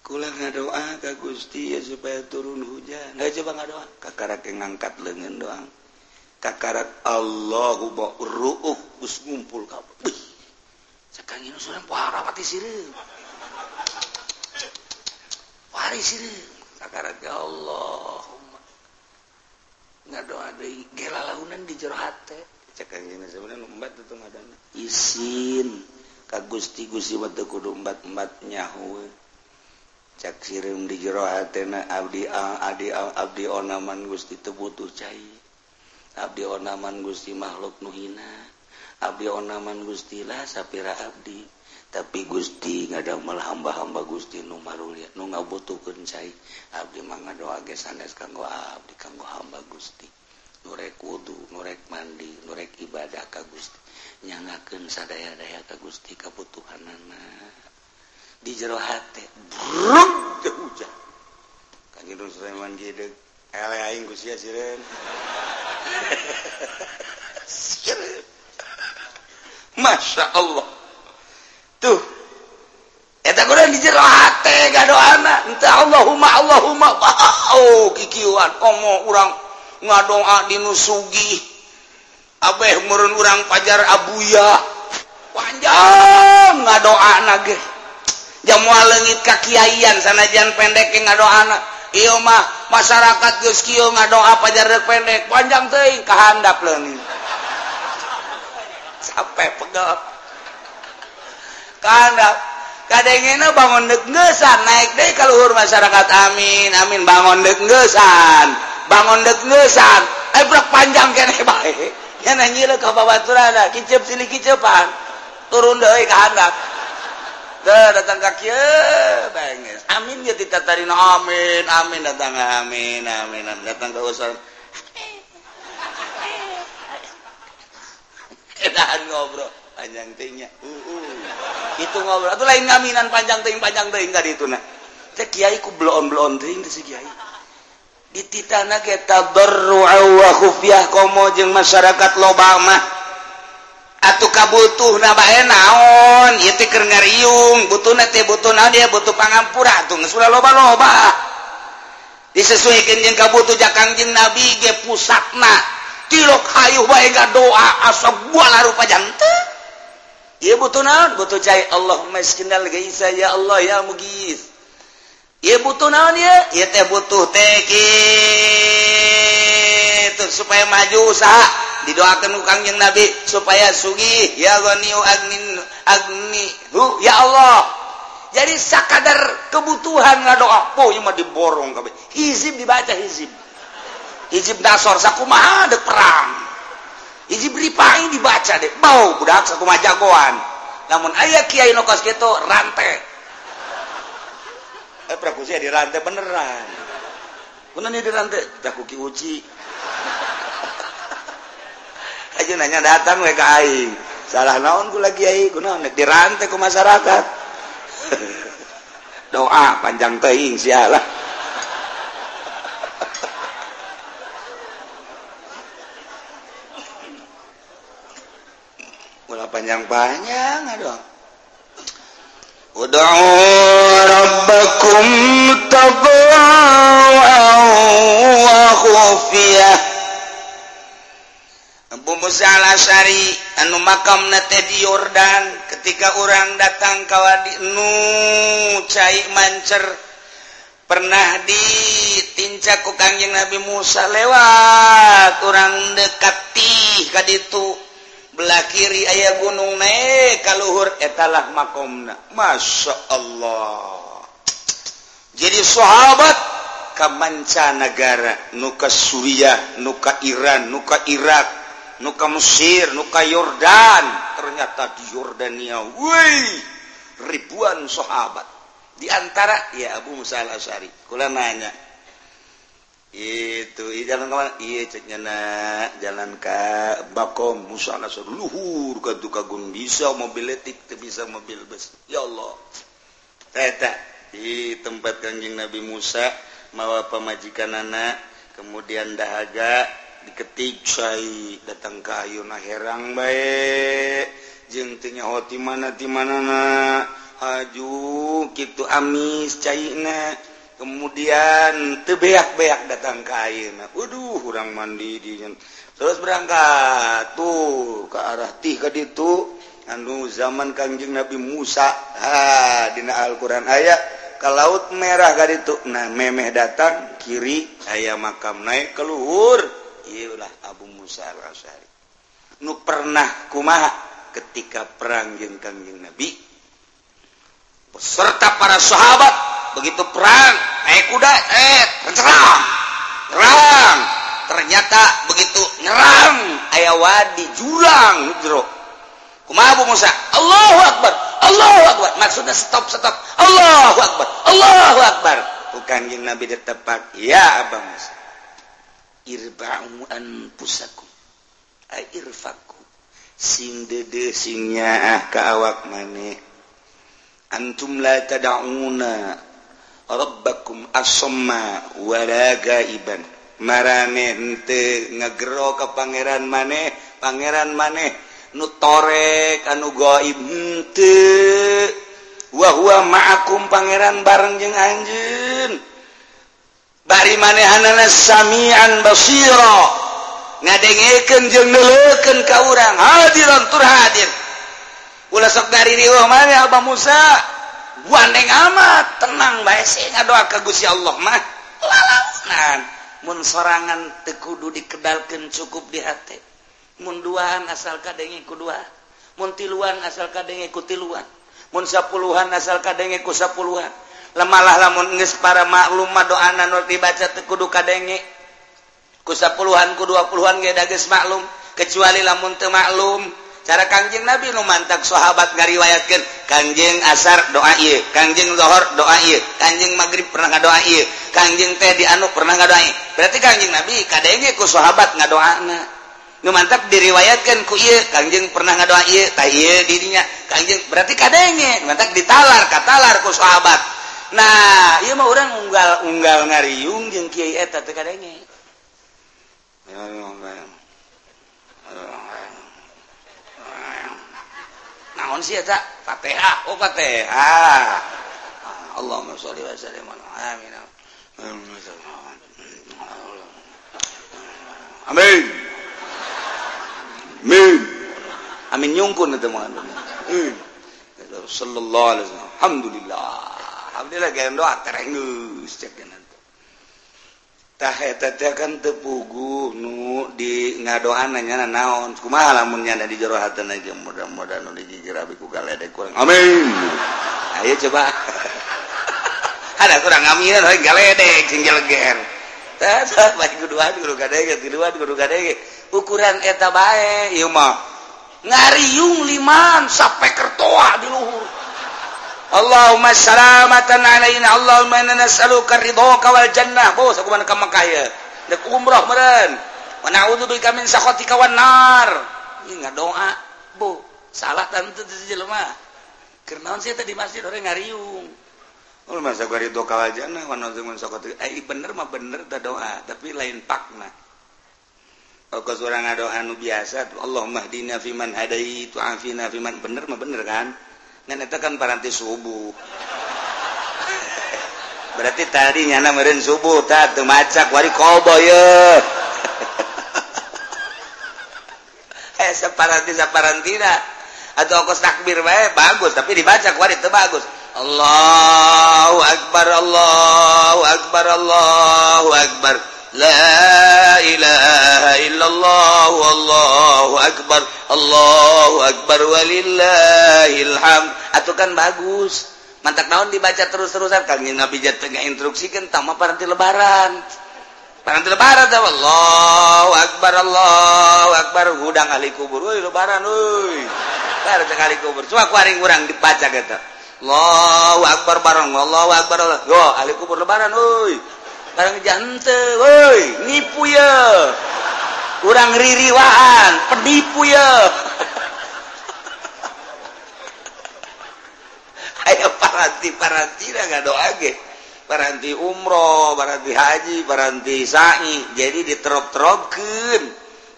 kulang ngadoa ka Gusti ya supaya turun hujan. Nah coba ngadoa kakarak yang ngangkat lengan doang. Kakarak Allahu ba'ru'uh geus ngumpul kabeh. Allah ngadoaunan di jerohati izin ka Gusti Gusi batu kudu empat-empat nyahu cak sirim di jerohatena abdi adi abdi onaman Gusti tebutuh cai. Abdi onaman Gusti makhluk nuhina Abdi onaman Gustilah Sapira Abdi. Tapi Gusti ada malah hamba-hamba Gusti Numarul ya nu ngabutuhkeun cai. Abdi mah ngadoa ge sanes kanggo abdi kanggo hamba Gusti. Nurek wudu nurek mandi nurek ibadah ka Gusti. Nyangakeun sadaya-daya ka Gusti kabutuhanna di jero hate brung teu hujan kan Sulaiman gideuk ele aing ku sia sireun sireun Masya Allah tuh Allahumma Allahumma. Oh, orang ngadoa di sugih. Abeh murun urang Pajar Abuya panjang ngadoa nage jamual ka kakiaian sanajan pendek ngado anak mah masyarakat geus kieu ngadoa pajar pendek. Panjang teuing ka handap leungit. sampai pegel. Kadang kadang bangun deggesan naik deh keluhur masyarakat. Amin amin. Bangun deggesan. Bangun deggesan. Eh, Ebrek panjang kene bae nya nanyile ka babaturan kicep sini kicepan. Turun deui ka handap teh datang ka kieu banges amin ge ditatarin amin amin. Datang amin amin datang ka usul kerjaan ngobrol. Panjang tehnya uh, uh. itu ngobrol. Itu lain ngaminan panjang ting panjang ting tadi itu nah teh kiai ku blon blon ting si kiai. Di titana kita tabarru'a wa khufyah komo jeung masyarakat loba mah atuh kabutuh na bae naon? Ieu teh keur ngariung. Butuhna teh butuh naon dia butuh pangampura atuh geus loba-loba. Disesuaikan jeung kabutuh jakang jeung nabi ge pusatna tilok hayyu baikga doa asok buala rupa janta ya butuh naon? Butuh cai Allah miskinal gaisa ya Allah ya mugis. Ya butuh naon ya? Ya teh butuh teki tuh supaya maju usaha. Didoakan kang yang nabi supaya sugi. Ya ghaniu agnin agnihu ya Allah. Jadi sakadar kebutuhan ngadoa oh ieu mah diborong kabeh. Hizib dibaca hizib. hijib dasor sakumaha ada perang. Hijib ripai dibaca deh. Bau budak sakumaha jagoan. Namun ayah kiai nokos gitu rantai eh prakusi di rantai beneran. Beneran di rantai aku ki uci. Aja nanya datang we ke aing. Salah naon gula kiai? Guna di rantai ke masyarakat. Doa panjang teing sialah panjang-panjang dong Ud'u rabbakum tabawa'an wa khufiyah. Abu Musa al-Asari anu makam nate di Yordan ketika orang datang ka wadi nu cai mancer pernah ditincak ku Kanjeng Nabi Musa lewat orang dekati ka kaditu belah kiri ayah gunung naik kaluhur etalah makomna. Masya Allah. Jadi sahabat kemancanagara nuka Suriah nuka Iran nuka Irak nuka Mesir nuka Yordan ternyata di Yordania woi ribuan sahabat. Diantara ya Abu Musa Al-Asari kula nanya itu jalan nyana jalan ka bakom. Musana luhur ke kagung bisa mobiltik bisa mobil bus. Ya Allah. Teta, di tempat kanjeng Nabi Musa mawa pemajikan anak kemudian dahaga diketik cai datang kayuna herang baik. Jengnya hoti mana di mana haju gitu amis cairna kemudian tebeak-beak datang kain air nah, waduh kurang mandi di terus berangkat tuh ke arah tiga itu anu zaman kanjeng Nabi Musa. Ha dina Al-Quran. Ayat ke laut merah kali itu nah memeh datang kiri ayah makam naik keluhur iyalah Abu Musa al-Asyari nu pernah kumaha ketika perang jeng kanjeng Nabi? Beserta para sahabat. Begitu perang naik kuda eh nyerang perang ternyata begitu nyerang ayah wadi jurang jero kumaha Abu Musa? Allahu Akbar Allahu Akbar. Maksudnya stop stop. Allahu Akbar Allahu Akbar. Bukan yang Nabi ditepak ya Abu Musa. Irba'u anfusakum. Irfaku. Sing dede sing nyaah ka awak maneh antum la tad'una robbakum asma walaga iban marehente ngegero ke pangeran maneh pangeran maneh nutorek anu goibwah makum pangeran bareng jeung anjun bari manehanamian basiro ngadengeken jeung nuleken ka urang. Hadiran tur hadir. Ulah sok dari riwah maneh Abah Musa. buandeng amat tenang baik. Saya doa ke Gusti Allah mah. Lalaunan. Mun sorangan tekudu dikedalkan cukup di hati. Mun duaan asal kadenge ku dua. Mun tiluan asal kadenge ku tiluan. Mun sapuluhan asal kadenge ku sapuluhan. Lemalah lamun nges para maklum doana nur dibaca tekudu kadenge ku sapuluhan ku dua puluhan gak maklum. Kecuali lamun teu maklum cara Kangjeng Nabi nu lumantak sahabat ngariwayatkan Kanjeng asar doa ieu. Kanjeng Zohor doa ieu. Kanjeng Magrib pernah ngadoa ieu. Kanjeng teh di anu pernah ngadoa berarti Kanjeng Nabi kadenge ku sahabat ngadoana. Nu mantap diriwayatkan ku ieu Kanjeng pernah ngadoa ieu tah ieu dirinya Kanjeng berarti kadenge mantap ditalar katalar ku sahabat. Nah ieu mah urang unggal-unggal ngariung jeung kiai eta teh kadenge. naon sih eta? Fatihah oh Fatihah ah, Allahumma sholli wa sallim. Amin. Amin. Amin. Amin. Nyungkun itu mah sallallahu alaihi wasallam. Alhamdulillah. Alhamdulillah gawe doa terenggeus cek. tepugu nu di ngadoannya naon kumaha lamunnya ada di jero hatena aja mudah-mudahan nu dijijir abi ku galedek kurang. Amin. Ayo coba. Ada kurang amin hoi galedek sing jeleger tah baik kuduan kudu gadege kedua kudu gadege. Ukuran eta bae ieu mah ngariung liman sampai kertoa di luhur. Allahumma salamatan alaina Allahumma inna nas'aluka ridhoka wal jannah. Oh, Bos aku mana ka Mekah ya dek umrah meureun. Wa na'udzubika min sakhatika wan nar. Ini doa bu. Salah tante teu jelema keur naon sih tadi masjid orang ngariung. Ul masa gua ridho wal jannah wa na'udzubika min sakhatika. Eh bener mah bener ta doa tapi lain pakna oh, Kalau seorang doa nu biasa, Allahumma hdina fiman hadait, wa afina fiman bener mah bener kan? ngan itu kan paranti subuh. Berarti tadi nyana meren subuh tak macak wari kobo ya eh separanti separantina. Atau aku takbir bae bagus tapi dibaca wari itu bagus. Allahu akbar Allahu akbar Allahu akbar. La ilaha illallah wallahu akbar Allahu akbar أكبر ولله الحمد. Atau kan bagus. Mantak naon dibaca terus-terusan? Kang Nabi jatengah instruksikan tama paranti lebaran. Paranti lebaran tau Allahu Akbar Allahu Akbar. Hudang ahli kubur. Woi lebaran woi. Teh sekali kubur. Cuma kuaring kurang dibaca gitu Allahu Akbar bareng Allahu Akbar. Allah. Yo, ahli kubur lebaran woi. barangjantte woi nipu ya. Kurang ririwaan penipu ya. Ayo paranti paranti lah nggak doa ge. Paranti umroh paranti haji paranti sa'i. Jadi diterop-teropkeun.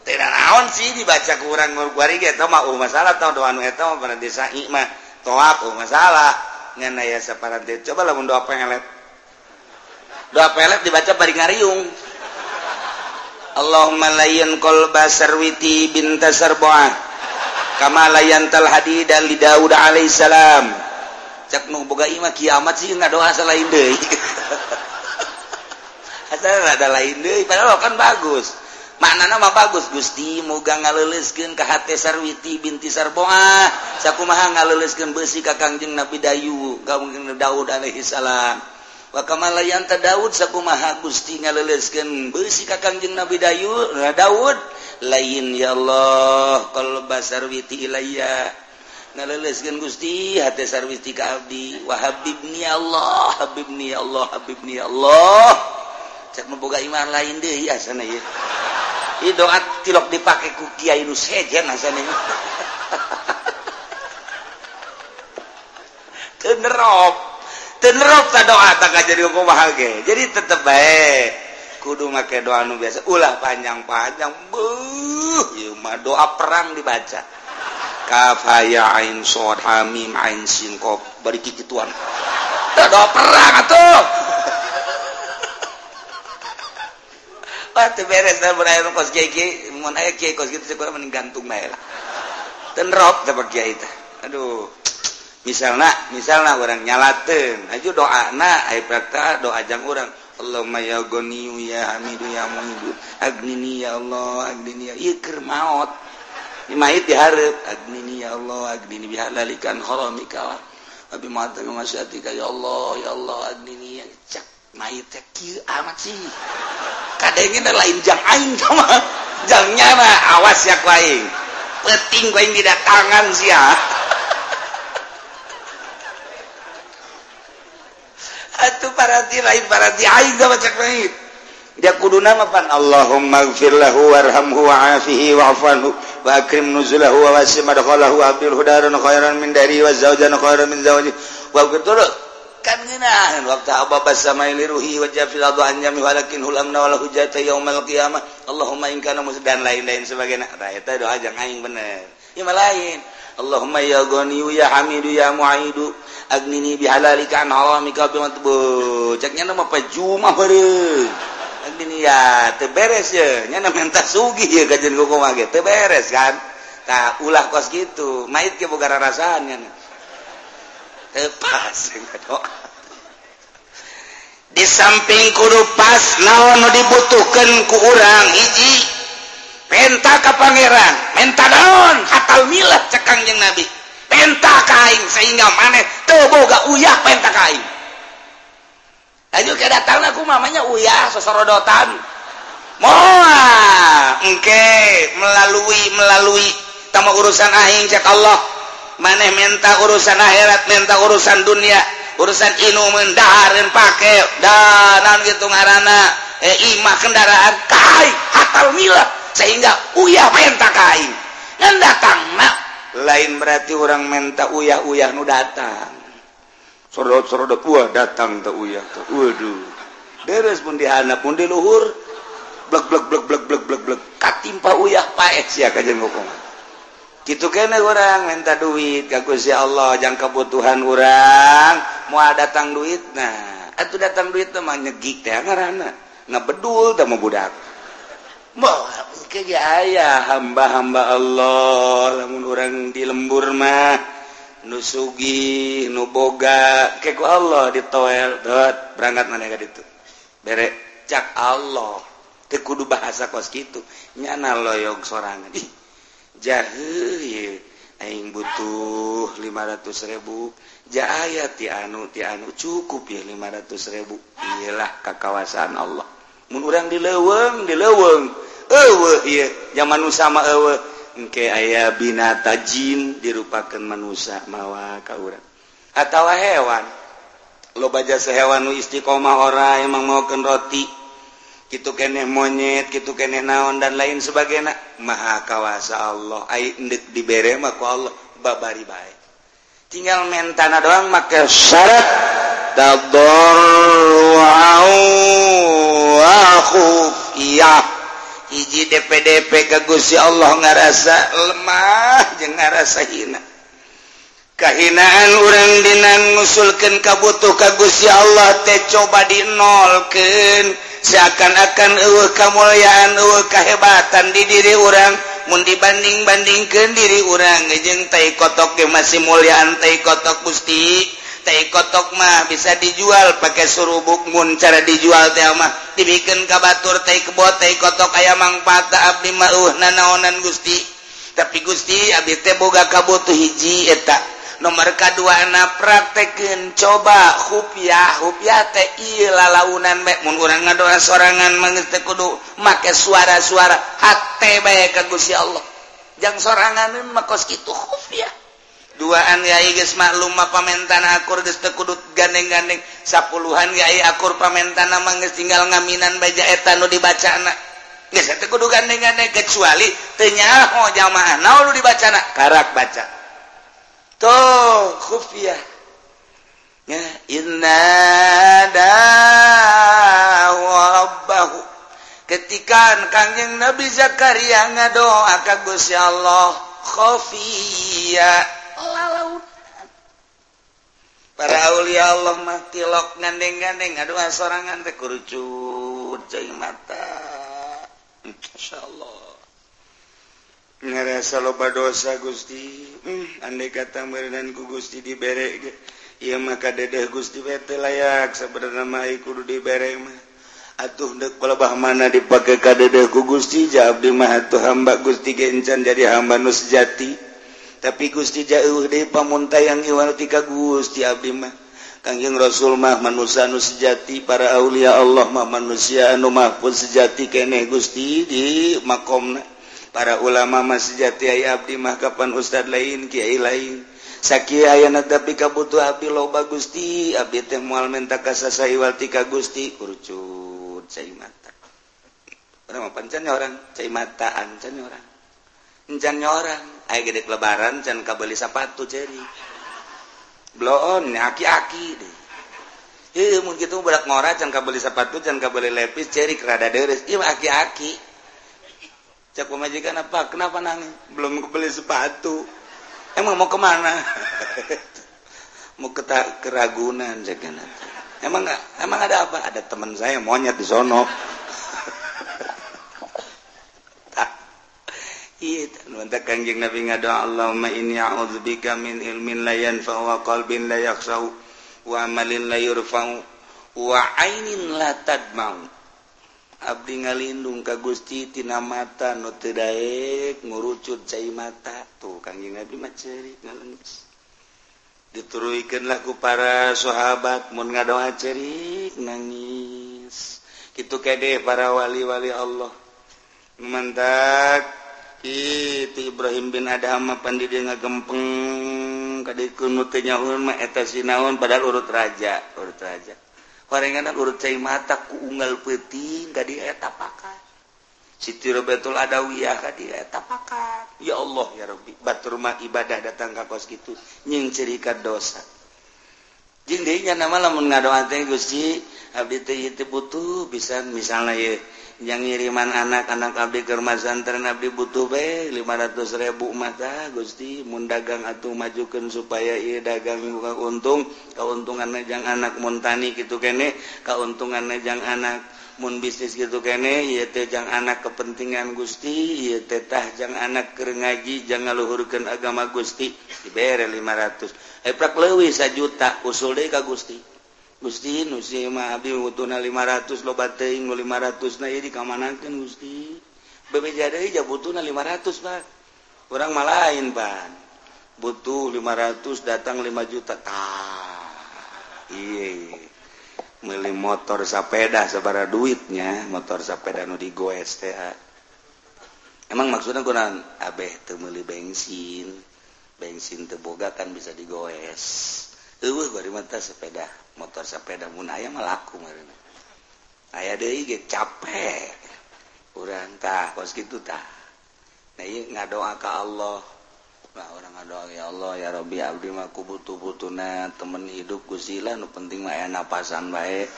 Tidak naon sih dibaca kurang ngurguari ge? Tau mah oh masalah tau doa nu eta mah paranti sa'i mah. Toap oh masalah. Ngan aya saparanti. Coba lamun doa pengelet doa pelet dibaca bari ngariung. Allahumma layyin qalba sarwiti binta sarboah kama tal hadida li Daud alaihissalam cak nu boga imah kiamat sih nggak doa selain deui. Asal ada lain deui padahal kan bagus. Maknana mah bagus. Gusti muga ngaleleskeun ka hate Sarwiti binti Sarboah sakumaha ngaleleskeun besi ka Kangjeng Nabi Dayu ka Daud alaihi salam. wakamalayan Daud sakumaha Gusti ngaleleskan beusi ka Kangjeng Nabi Dayu Daud. Lain ya Allah kalau basar witi ilaya ngaleleskan Gusti hate sarwiti ka abdi. Wa habibni Allah habibni Allah habibni Allah. Cek memboga iman lain deui asana ya ini doa tilok dipake ku kiai nu sejen asana teu nerop tenerop doa jadi jadi tetap baik. Kudu make doa nu biasa. Ulah panjang-panjang. Buh doa perang dibaca. Kafaya ain sod hamim ain sin kop bari kikituan doa perang atuh. Waktu beres dan berair kos kiai mun aya kiai kos gitu sekolah mending gantung bae lah. Tenrop dapat kiai itu. Aduh misalnya misalnya orang nyalaten. Aja doa na do ajang orang. Allah mayagoniu ya Hamidu ya Muhidu. Agnini ya Allah Agnini. Ya ikir maut Imahit diharap Agnini ya Allah Agnini. Bihalalikan haramika wa Abi mata kemasyati ya Allah ya Allah Agnini. Ya Cak mait ya kieu amat sih. Kadangnya lain jang aing sama. Jang mah awas ya kuaing peting kuaing tidak tangan sih ya atuh parati lain parati aing da cek lain dia kudu nama pan Allahumma gfir lahu warhamhu wa'afihi wa'afanhu wa akrim nuzulahu wa wasim adkhalahu wa abdil hudaran khairan min dari wa zawjan khairan min zawji. Wa kutul kan ngeunaheun waqta ababa samai li ruhi wa jafil adu an jami walakin hul amna wal hujata yaumal qiyamah Allahumma in kana musdan lain-lain sebagainya. Nah eta doa jang aing bener. Ieu mah lain. Allahumma ya ghaniyu ya hamidu ya mu'idu Agnini bihalalikan haramika bi matbu Cek nya mah pajuma beureung. Agnini ya teu beres ye. Nya menta sugih ye gajian kuku mah ge teu beres kan. Tah ulah kos gitu. Mait ge boga rasaan nya. Teu pas. Di samping kudu pas naon nu dibutuhkan ku urang hiji penta ka pangeran menta naon hatal milah cekang jeung nabi penta kain sehingga maneh teboga uyah penta kain. Ayo ke datang aku mamanya uyah sesorodotan. Moa engke melalui melalui. Sama urusan aing cek Allah. Maneh minta urusan akhirat minta urusan dunia. Urusan inu mendaharin pakai danan gitu ngarana eh, imah kendaraan kain hatal mila. Sehingga uyah penta kain. Ngan datang nak lain berarti orang menta uyah-uyah nu datang. Sorot-sorot wah datang tak uyah tak waduh. Deres pun dihanap pun diluhur blek blek blek blek blek blek blek. Katimpa uyah paek sia kajian ngokong gitu kene orang minta duit ka Gusti Allah jang kebutuhan orang. Mau datang duit nah. Atuh datang duit teh mah nyegik teh ngaranna ngabedul teh mah budak. aya hamba-hamba Allah. Namun orang di lembur mah nusugi nuboga keku Allah ditoel dot berangkat mana itu bere cak Allah. Tekudu bahasa kos gitu nyana loyog sorangan. Ih jahe aing butuh 500 ribu. Jaya ti anu ti anu cukup ya 500 ribu. Iyalah kekawasan Allah. orang dileweng dileweng zaman sama ke aya binata Jin dirupakan manusia mawa ka atau hewan. Lo baja sehewan Istiqomah ora emang mauken roti. Gitu keeh monyet gitu keeh naon dan lain sebagai Maha kawasa Allah. Diberre maka Allah. Babari baik tinggal mentana doang maka syarat tadarru'an wa hiji DPDP ka Gusti Allah ngarasa lemah jeung ngarasa hina. Kahinaan urang dina ngusulkeun kabutuh ka Gusti Allah teh coba dinolkeun. Seakan-akan eueuh kamulyaan eueuh kahebatan di diri urang. Mun dibanding-bandingkeun diri urang. Jeung tai kotok masih muliaan tai kotok Gusti. teh kotok mah bisa dijual pakai surubukmun cara dijual mah. Dibikin kabatur teh kebo teh kotok aya mangpata Abdi mah na nanaonan Gusti. Tapi Gusti abdi teh boga kabutuh hiji eta. Nomor kedua na praktekin coba hupiah hupiah teh ila launan baik mun urang ngadoa sorangan mangete kudu make suara-suara. Hate bae ka Gusti Allah. Jang sorangan mah kos kitu hupiah. duaan yai geus maklum pamentana akur geus teu kudu gandeng-gandeng. Sapuluhan yai akur pamentana mah geus tinggal ngaminan baja eta dibaca dibacana. Geus teu kudu gandeng-gandeng kecuali teu nyaho jamaah naon dibaca dibacana. Karak baca. Tuh khufiyah ya inna rabbahu. Ketika kangjeng Nabi Zakaria ngadoa ka ya Allah khufiyah para Aulia Allah mahtilok ngandeng-gandeng aduhan sorangan tekurucu mata. Insya Allah ngerasa loba dosa Gusti. Hmm, andai kata merenanku Gusti dibere iya maka dedeh Gusti bete layak. Sebenarnya mai kudu dibere mah. Atuh dek pelebah mana dipakai kadedehku Gusti? Jawab di mah atuh hamba Gusti gencan jadi hamba nu sejati. tapi Gusti jauh di pamuntaang Iwanatika Gusti Abimah Kangjeng Rasul mah manusia anu sejati para Aulia Allah mah manusia anu mahfud sejati keneh Gusti di makomna para ulama mah sejati aya Abdi mah kapan Ustad lain kiai lain. Saki ayana tapi kabutuh abdi loba Gusti. Abdi teh moal menta kasasa Iwaltika Gusti. Kurcut cai mata. Orang pancannya orang cai mataan cai orang. Encan orang aya gede lebaran can kabeli sepatu ceri blon aki-aki deh. Iya, mungkin gitu berak ngora can kabeli sepatu can kabeli lepis ceri kerada deres iya aki-aki. Cak pemajikan apa? Kenapa nangis? Belum kebeli sepatu. Emang mau ke mana? Mau ke keragunan jangan emang emang ada apa? Ada teman saya monyet di sono kanjeng nabi ngada Allahumma inni a'udzubika min ilmin la yanfa'u wa qalbin la yakhsha'u wa amalin la yurfa'u wa ainin la tadma'u. Abdi ngalindung ka Gusti tina mata nu teu daek ngurucut cai mata. Tuh kanjeng nabi mah cerik ngalengges dituruikeunlah ku para sahabat mun ngadoa cerik nangis. Kitu kede para wali-wali Allah. Mantak itu Ibrahim bin Adama pandi dia ngagempeng kadikunutunya hurma eta sinaon padahal urut raja urut raja. Parengan urut cai mata ku unggal peti kadi eta pakat. Siti Robertul Adawiyah kadi eta pakat. Ya Allah ya Rabbi batur mah ibadah datang ka kos kitu nying cirikat dosa. Jeung nama lamun ngadoa teh Gusti abdi teh butuh bisa misalnya ya yang ngiriman anak-anak Abdi Germazanren Abdi butuh B 500.000 mata Gusti. Mundagang atau majukan supaya ia dagang buka untung. Keuntungan najang anak montani gitu kene keuntungan najang anak mun bisnis gitu kene tejang anak kepentingan Gusti tetah jangan anak ke ngaji jangan luhurkan agama Gusti. Diberre 500 eprak lewi juta usul Ka Gusti. Gusti Nusi Abi utuna 500 lobat 500 na ieu kamanakan Gusti. Bebeja jabutuna 500 Pak. Mah malain Pak. Butuh 500 datang 5 juta. Tah. Iye. milih motor sapeda sabara duitnya motor sapeda nu digoes teh emang maksudnya kurang abeh teu meuli bensin. Bensin teboga kan bisa digoes. Eueuh bari mata sepeda. motor sepeda laku malaku aya deui capek. Kurangtah kos ieu ngadoa ka Allah. Nah, orang ngadoa ya Allah ya Rob Abdiku butuh-butuna temen hidup nu penting mah aya napasan baik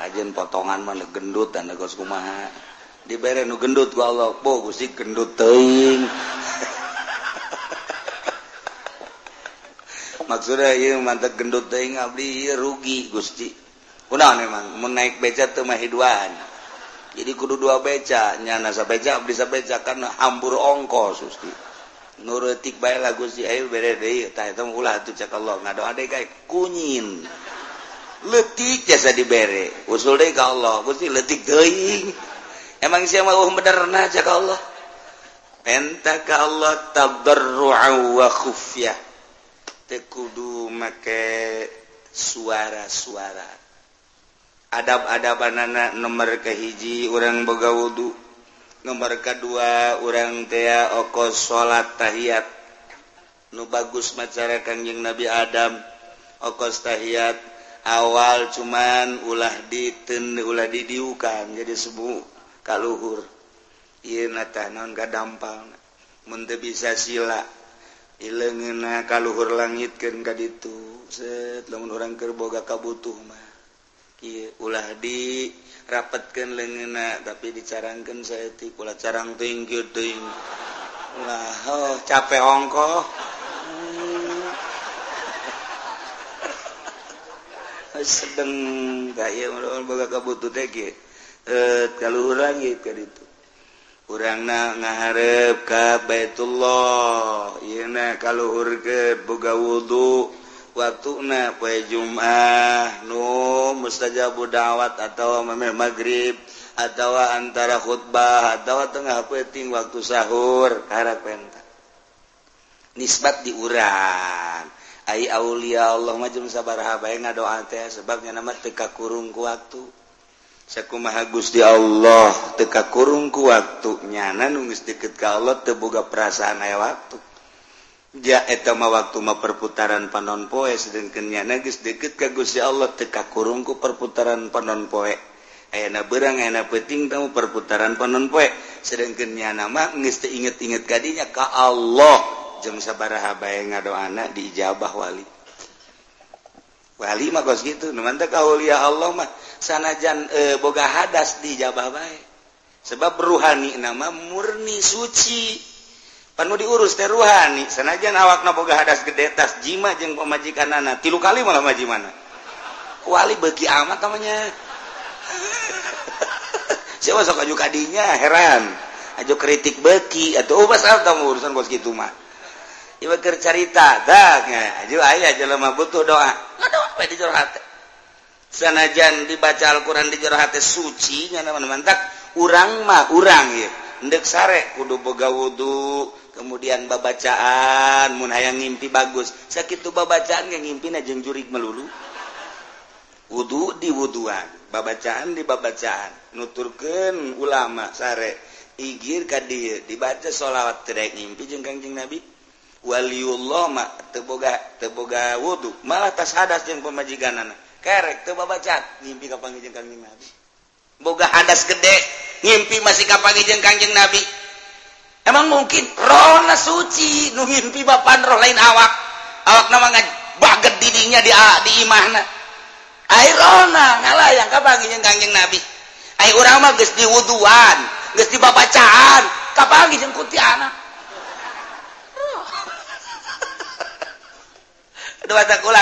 ajin potongan mah gendut dan kos kumaha. Diberre nu gendut ku Allah bo Gusi gendut teing maksud mantap gendut ngabli rugi Gusti. Udah memang naik beca tuh mahiduan jadi kudu dua beca nyana sabeca bisa beca kan hambur ongkos Gusti. Nurutik bae lah Gusti. Ayo bere deui tah eta ulah tuh cak Allah. Ngadoa deui kae kunyin. Letik jasa dibere. Usul deui ka Allah. Gusti letik deui emang sia mah uh benerna cak Allah? Entah ka Allah tadarru'a wa khufyah. Tekudu make suara-suara. Adab-ada banana nomor kehiji orang boga wudhu nomor kedua orang tea oko salat tahiyat nu bagus macara kangjeng Nabi Adam okos tahiyat awal cuman ulah diten ulah didiukan jadi sebu kaluhur ieu natanon kadampang mun bisa sila. ilengena langit langitkan ka itu setmun orang kerboga kabutuh mah. Ulah di rapatkan lengena tapi dicarangkan saya ti pula carang tinggi ting lah oh, capek ongko hmm. sedang kayak iya boga kabutuh teh kaluhur langit ka itu orangna ngaharep ka Baitullah. Ina kalau urget boga wudhu waktu na Jumah nu mustajabu dawat atau memeh magrib atau antara khutbah atau tengah peting waktu sahur. Harap penta nisbat diuran ay aulia Allah majum sabar nga ngadoa teh sebabnya nama teka kurung ku waktu. Sakumaha Gusti Allah teka kurungku waktu. Nyana nungis deket ka Allah teboga perasaan aya waktu. Ja etama waktu mah perputaran panon poe sedangkan nyana geus deket ka Gusti Allah teka kurungku perputaran panon poe. Ayana berang ayana peting tamu perputaran panon poe. Sedangkan nyana mah geus teu inget-inget kadinya ka Allah. Jeung sabaraha bae ngadoana diijabah wali. Wali mah geus kitu, nu teh kauliya Allah mah sanajan e, boga hadas dijabah bae. Sebab ruhani nama murni suci. Panu diurus teh ruhani, sanajan awakna boga hadas gede tas jima jeung pamajikanana, tilu kali malah majimana. Wali beki amat namanya. Siapa sok aju kadinya heran. Aju kritik beki atau oh, basal urusan bos gitu mah. Iwakir carita dah jelema butuh doa bae di jero. Sanajan dibaca Al-Qur'an di jero hati suci nya tak urang mah urang ieu. Endek sare kudu boga wudu, kemudian babacaan mun hayang ngimpi bagus. Sakitu babacaan ge ngimpina jeung jurig melulu. Wudu di wuduan, babacaan di babacaan, nuturkeun ulama sare. Igir ka dieu dibaca sholawat tirek ngimpi jeung kangjeng Nabi. Waliullah teboga teboga wudhu malah tas hadas yang pemajikan kerek tuh babacat. Ngimpi kapangi jeng kangjeng nabi. Boga hadas gede ngimpi masih kapangi jeng kangjeng nabi. Emang mungkin rona suci nu ngimpi bapan roh lain awak. Awak nama baget didinya di ah, di imahna. Air rona ngalayang kapangi jeng kangjeng nabi. Air urang mah geus diwuduan geus dibabacaan. Kapangi jeung kuntianak.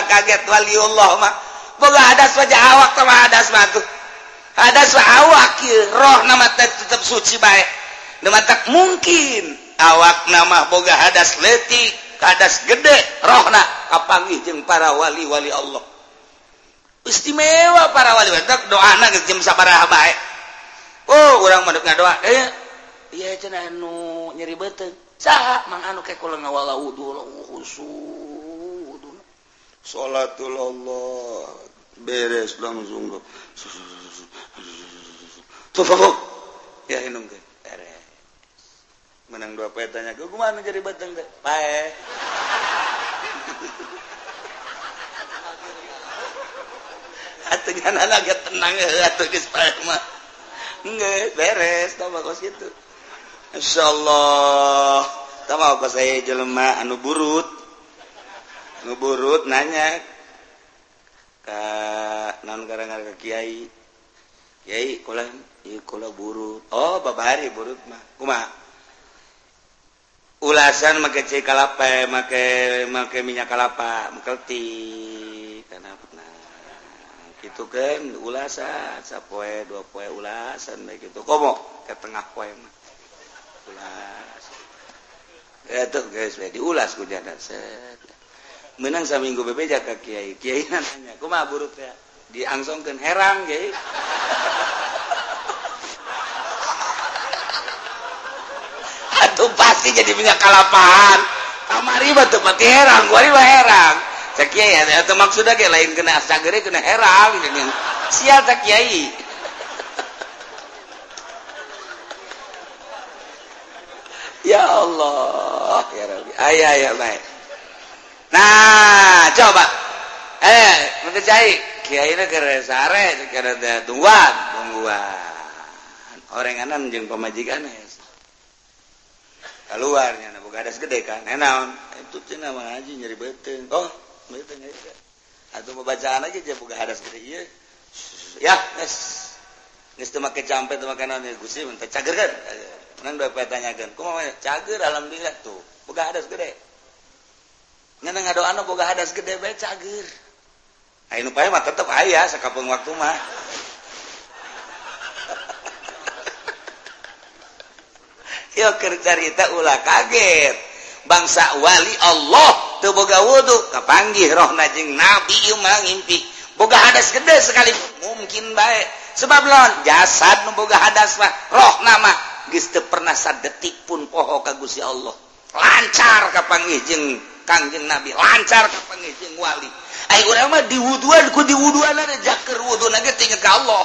kaget Waliullah mah boga hadas wajah awak sama hadas matuh hadas awak roh nama tetap suci baik nama tak mungkin awak nama boga hadas letik hadas gede rohna kapangi jeung para wali-wali Allah istimewa para wali wali tak doa anak jam sabaraha baik oh orang mandek ngadoa eh iya cenah anu nyeri beuteung saha mang anu ke kula ngawala udul khusus salatullah beres langsung ya minum menang dua petanya. Gue kemana jadi batang deh pae hatinya anak agak tenang ya atuh geus pae mah. Enggak beres. Tambah kos itu insyaallah tambah kos saya jelema anu burut. ngeburut nanya. Ke non gara-gara ke Kiai? Kiai kula iya kula burut. Oh babari burut mah. Kumaha? Ulasan make cai kalapa make make minyak kalapa mekelti. Karena nah gitu kan ulasan. Sapoe dua poe ulasan baik itu komo ke tengah poe mah. Ulas. Ya guys diulas ku jada set. Menang saminggu bebeja ke kiai. Kiai nanya kumaha burut ya? Diangsongkeun herang kiai. Atuh pasti jadi minyak kalapahan kamari batu pati herang gua mah herang. Cek kiai atau maksudnya kayak lain kena sagere kena herang dengan sial cek kiai. Ya Allah ya Rabbi. Ayah ya baik Nah coba. Eh Kyai tuan oranganan jeung pemajikan eh. keluarnya buka ada gede kan. Eh, Enaon itu cina mengaji nyari beteng oh beteng aja. Atau pembacaan aja dia buka hadas gede iya. Ya nes nes tuh makai campe tuh makai nanya gusi minta cager kan eh, nang dua pertanyakan kok mau cager alhamdulillah tuh. Buka hadas gede doana boga hadas gede bae cager. Ayeuna pae mah tetep aya sakapeung waktu mah. Yo keur carita ulah kaget. Bangsa wali Allah teu boga wudu kapanggih rohna jeung nabi ieu mah ngimpi boga hadas gede sekali mungkin bae. Sebab lawan jasad nu boga hadas mah rohna mah geus teu pernah sadetik pun poho ka Gusti Allah. lancar kapangijeng Kangjeng Nabi. Lancar kapangijeng wali. Ayo urang mah diwuduan ku diwuduan ada jaker wudu nage tinggal ka Allah.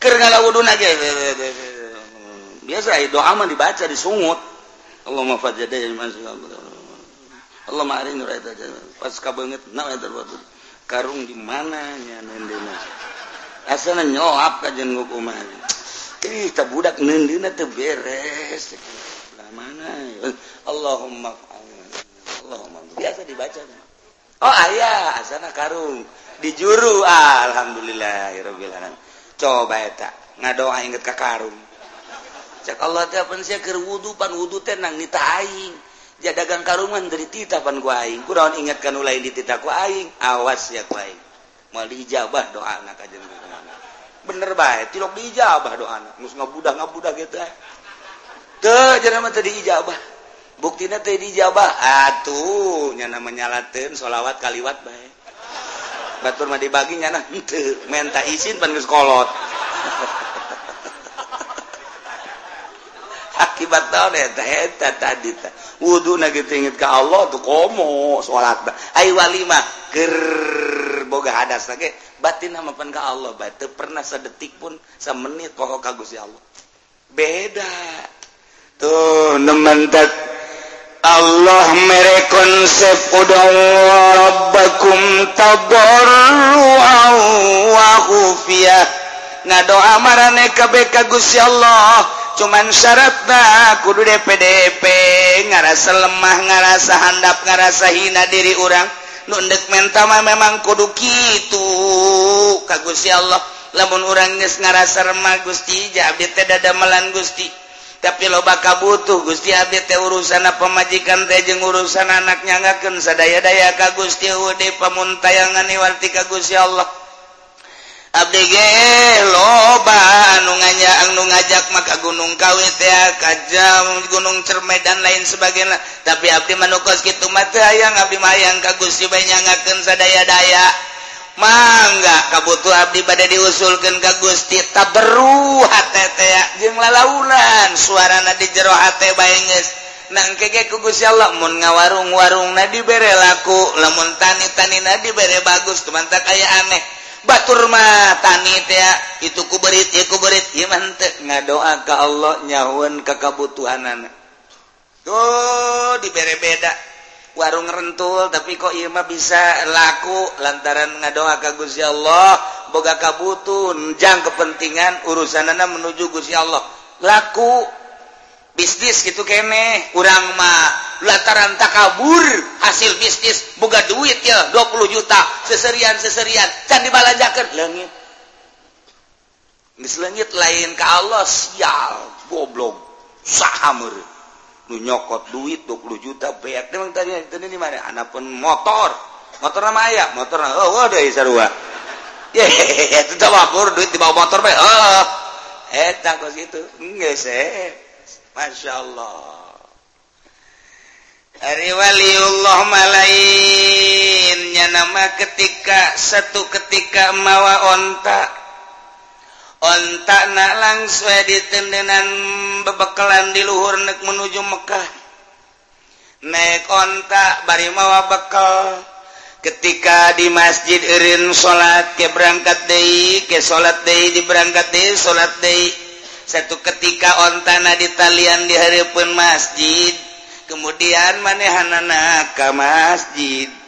Keur ngalawudu nage biasa doa mah dibaca disungut. Allahumma fajadai masyaallah Allah mari nu eta pas kabeungeut na eta batu karung di mana nya nendena asana nyoap ka jeung hukuman ih tabudak nendena teu beres. mana? Allahumma Allahumma. Biasa dibaca. Oh ayah asana karung. Di juru ah, alhamdulillahirabbil alamin. Coba eta ngadoa inget ka karung. Cek Allah teh pan sia keur wudu pan wudu teh nang nita aing. Ja dagang karungan dari tita pan ku aing. Kuraon ingatkan ulai di tita ku aing. Awas ya ku aing. Moal diijabah doa anak aja bener bae tilok diijabah doa anak. Mus ngabudah ngabudah gitu eh. tadiijabah bukti dijabah atuhnya menyalatin sholawat kaliwat baik batur mah dibagi nyana henteu. Menta izin pan geus kolot. Akibat naon eta? Tadi teh wudu na ka Allah tuh komo salatna ai walima keur boga hadas ge batin mah pan ka Allah bae. Teu pernah sedetik pun semenit pokok ka Gusti Allah. Beda. tuh nementak Allah mere konsep udakum tabarru'an wa doa marane kabeh Gusti Allah. Cuman syaratna kudu DPDP ngarasa lemah ngarasa handap ngarasa hina diri orang nundek mentama memang kudu kitu ka Gusti Allah. Lamun orang geus ngarasa remah Gusti jabit teh dadamelan Gusti. tapi loba kabutuh Gusti ABT urusan pemajikan tejeng urusan anak nyangakeun sadaya-daya ka Gusti Ude pamuntayangan warti ka Gusti Allah. Abdi ge loba anu nganya anu ngajak maka gunung kawit ya kajam gunung cermai dan lain sebagainya. Tapi abdi manukos kitu mah hayang abdi mayang ka Gusti bae nyangakeun sadaya-daya. mangga kabutuh Abdi pada diusulkan ke Gusti taberu jeung suara suarana di jero hate baenges nang keke ku Gusti Allah mun ngawarung-warung na dibere laku. Lamun tani tani na dibere bagus kemantak kayak aneh. Batur mah tani teh itu kuberit ya kuberit ieu mah henteu. Ngadoa ka Allah nyahueun ka kabutuhanana. Tuh dibere beda. warung rentul tapi kok Imah bisa laku lantaran ngadoa ka Gusti Allah. Boga kabutunjang kepentingan urusanana menuju Gusti Allah. Laku. Bisnis gitu kene. Kurang mah lantaran tak kabur hasil bisnis boga duit ya 20 juta seserian seserian can dibalanjakeun? Langit geus langit lain ke Allah sial goblok sahamur nyokot duit 20 juta beak memang tadi ini mana? Anak pun motor. Motor nama ayah? Motor oh ada isarua ya itu tak wapur duit di bawah motor be oh eh tak kos itu enggak sih masya Allah. Hari waliullah nama ketika satu ketika mawa ontak ontak na langsung ditendenan bebekalan bebekelan di luhur nek menuju Mekkah naik ontak bari mawa bekal. Ketika di masjid Irin salat ke berangkat Dei ke salat Dei di berangkat Dei salat Dei. Satu ketika ontana di talian di hari pun masjid kemudian manehanana ke masjid.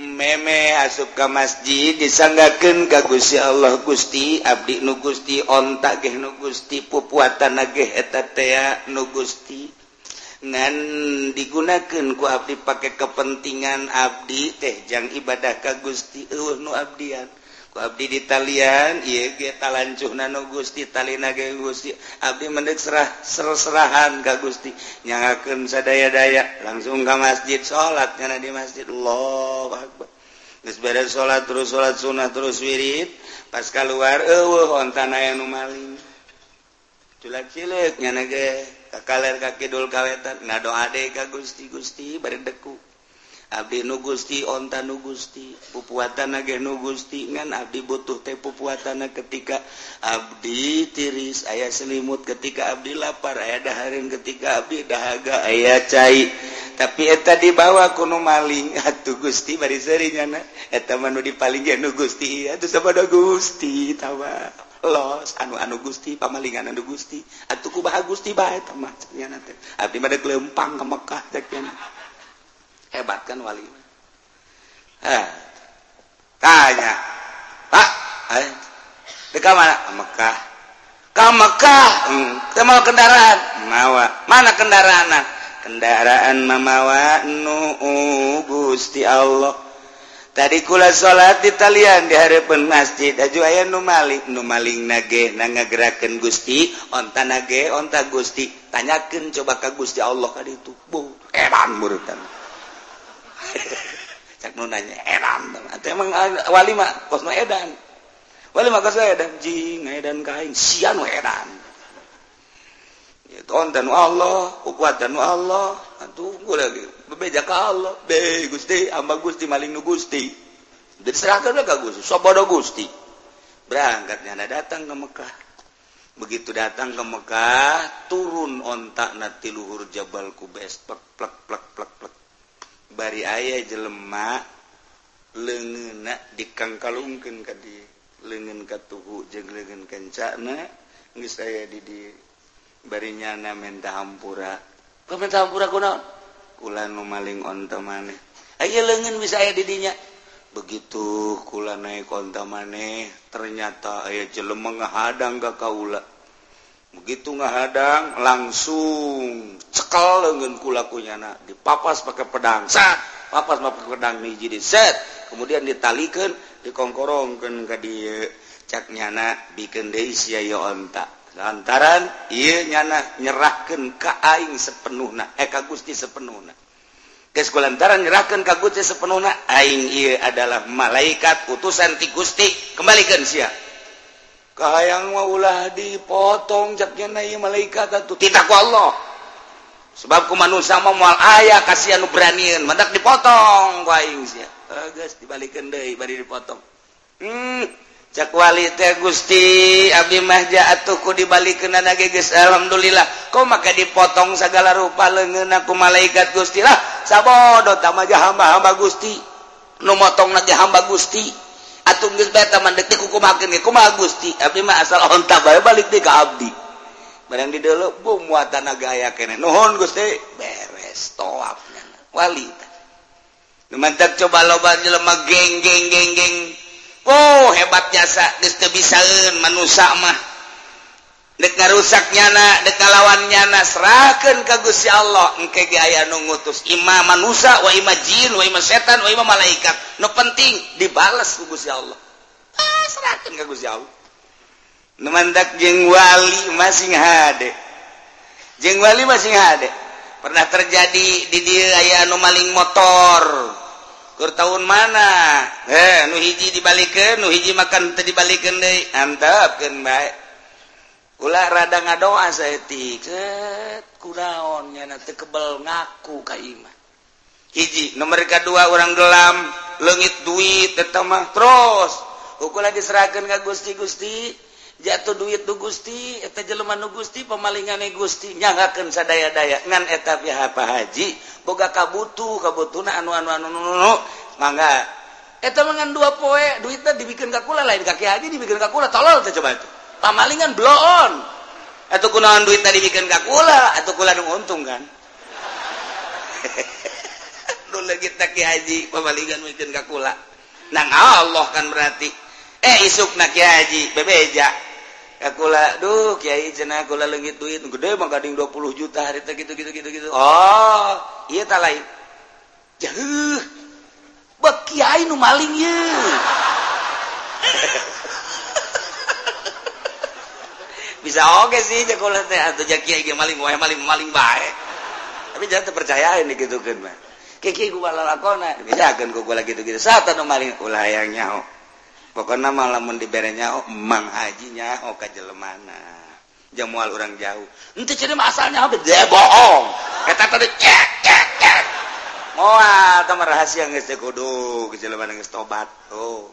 meme asup ke masjid disanggaken kagusi Allah Gusti Abdi nu Gusti ontak ge nu Gusti pupuatan eta teh nu Gusti. Ngan digunakan ku abdi pakai kepentingan abdi teh jang ibadah ka Gusti eueuh nu abdian. Abdi di Italian Gusti talina ge Gusti. Abdi mendek serah ser-serahan Ka Gusti. Nyangakeun sadaya-daya langsung ke masjid salat kana di masjid. Allah beres salat terus salat sunah terus wirid. Pas keluar anu maling. Ciliknya ka kidul kawetan. Ngadoa doa Ka Gusti Gusti berdeku Abdi nu Gusti onta nu Gusti pupuatan ge nu Gusti ngan Abdi butuh teh pupuatan ketika Abdi tiris ayah selimut ketika Abdi lapar ayah daharin ketika Abdi dahaga ayah cai. Tapi eta dibawa kuno maling atuh Gusti bari serinya na eta manu dipaling nu Gusti atuh sabada Gusti tawa. Los anu anu Gusti pamalingan anu Gusti. Atuh kubaha Gusti bae teh. Mah Abdi mah kelempang ke Mekah cek hebat kan wali. Eh, tanya pak eh, di mana Mekah. Ke Mekah? Hmm, mau kendaraan. Mawa. Mana kendaraan? Kendaraan mamawa nu gusti Allah. Tadi kula salat di talian di harapan masjid. Aju aya nu maling nu maling nage na ngagerakeun Gusti. Onta nage onta Gusti. Tanyakeun coba ka Gusti Allah ka itu. Bu edan murutan nanya ah, onten Allah kekuatan Allah. Tunggu lagi bebeja Allah. Be Gusti amba Gusti maling nu Gusti. Jadi serahkan ke Gusti. Sobodo Gusti. Berangkatnya ada datang ke Mekah. Begitu datang ke Mekah turun ontak nati luhur Jabal Kubes plek plek ari ayah jelemak lengenak dikangkalungkan ke di lengan ke tubuh jeng lengan kencana geus saya di di barinya na menta hampura. Kau menta hampura kunaon kula nu maling onta maneh. Ayo lengan bisa ayah didinya begitu kula naik onta maneh ternyata ayah jelema ngahadang ka kaula. begitu ngahadang langsung cekal dengan kulakunya nak dipapas pakai pedang sat papas pakai pedang hiji di set! Kemudian ditalikan dikongkorongkan ke dia e, cak nyana bikin deui sia ya onta. Lantaran iya nyana nyerahkan ke aing sepenuhna eh ka Gusti sepenuhna. Guys, lantaran nyerahkan ka Gusti sepenuhna aing iya adalah malaikat utusan ti Gusti. Kembalikan sia. Kaang maulah dipotong capnyanai malaikat tuh tidakku Allah. Sebab ku manusia mau mual ayah kasihan beranian. Mendak dipotong waing dibalikin deh bari dipotong. Hmm, cakwali teh Gusti Abi Mahja atuhku dibalikin anak geges. Alhamdulillah. Kau maka dipotong segala rupa lengen aku malaikat gusti lah. Sabodo tamaja hamba-hamba Gusti. Nu motong nanti hamba Gusti. atung geus bae taman detik kukumakeun kumaha Gusti? Abdi mah asal onta bae balik di ka abdi. Barang dideleu bu muatan gaya kene. Nuhun Gusti. Beres toapna wali Numantak coba loba jelema geng geng geng geng. Oh hebat jasa. Geus teu bisaeun manusa mah. deka rusak nyana deka lawan nyana serahkan kagus ya Allah. Engke aya nu ngutus imam manusia wa ima jin wa ima setan wa ima malaikat. Nu penting dibales ku Gusti Allah. Ah, serahkan ka Gusti Allah. Nu mandak jeung wali masing hade. Jeung wali masing hade. Pernah terjadi di dieu aya nu maling motor. Keur tahun mana? Eh nu hiji dibalikeun nu hiji makan teu dibalikeun deui. Antepkeun bae. ulah rada ngadoa saya tiket kunaonnya nanti kebel ngaku ka imah. hiji nomor kedua orang gelam leungit duit mah terus. Ukulah diserahkan ke gusti gusti. Jatuh duit tuh gusti eta jelema nu gusti pamalingane gusti. Nyangkakeun sadaya-daya ngan eta pihak haji boga kabutuh-kabutuna anu anu anu anu mangga. Eta mangan dua poe duitnya dibikin ka kula lain kaki haji dibikin ka kula tolol teh coba itu pamalingan bloon. Atau kunaon duit tadi bikin gak kula atau kula nu untung kan. Dulu kita ki haji pamalingan bikin gak kula. Nang Allah kan berarti. Eh isuk nak ki haji bebeja. Kula duh kiai cenah kula leungit duit. Gede mah gading 20 juta hari teh gitu gitu gitu gitu. Oh iya ta lain. Jeuh bek kiai nu maling ye bisa oke sih jaking maling maling maling baik tapi jangan percayain gitu kan mah kiki gua lalakona bisa kan gua gua gitu gitu. Saat no maling ulah yang nyaho. Pokoknya malam dibere nyaho emang haji nyaho ke jelemana. Jamual orang jauh. Nanti jadi masalahnya apa dia bohong. Kata tadi cek cek cek moal sama rahasia nggak sih kudu kejeleman nggak tobat oh